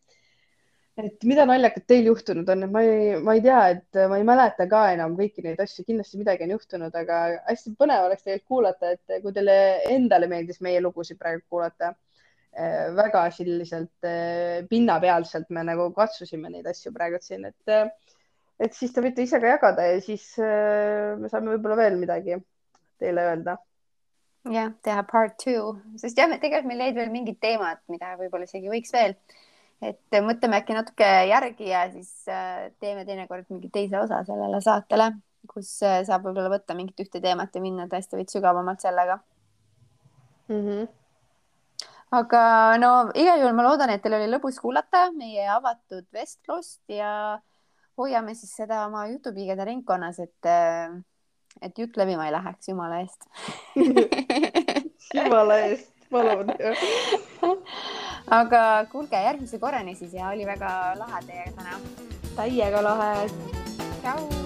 et mida naljakat teil juhtunud on, et ma ei, ma ei tea, et ma ei mäleta ka enam kõiki neid asju, kindlasti midagi on juhtunud, aga hästi põnev oleks tegelikult kuulata, et kui teile endale meeldis meie lugusid praegu kuulata väga selliselt äh, pinnapealselt me nagu katsusime neid asju praegu siin, et, et siis te võite ise ka jagada ja siis me saame võib-olla veel midagi teile öelda jah, teha part two, sest jah, tegelikult meil jäid veel mingid teemad, mida võib-olla isegi võiks veel, et mõtleme äkki natuke järgi ja siis äh, teeme teinekord mingi teise osa sellele saatele, kus äh, saab võib-olla võtta mingit ühte teemat ja minna tõesti veits sügavamalt sellega mm. -hmm. Aga no igal juhul ma loodan, et teil oli lõbus kuulata meie avatud vestlust ja hoiame siis seda oma jutupiigede ringkonnas, et äh, et jutt levima ei läheks, jumala eest jumala eest, palun aga kuulge, järgmise korrani siis ja oli väga lahe teiega täna. täiega lahe. tšau.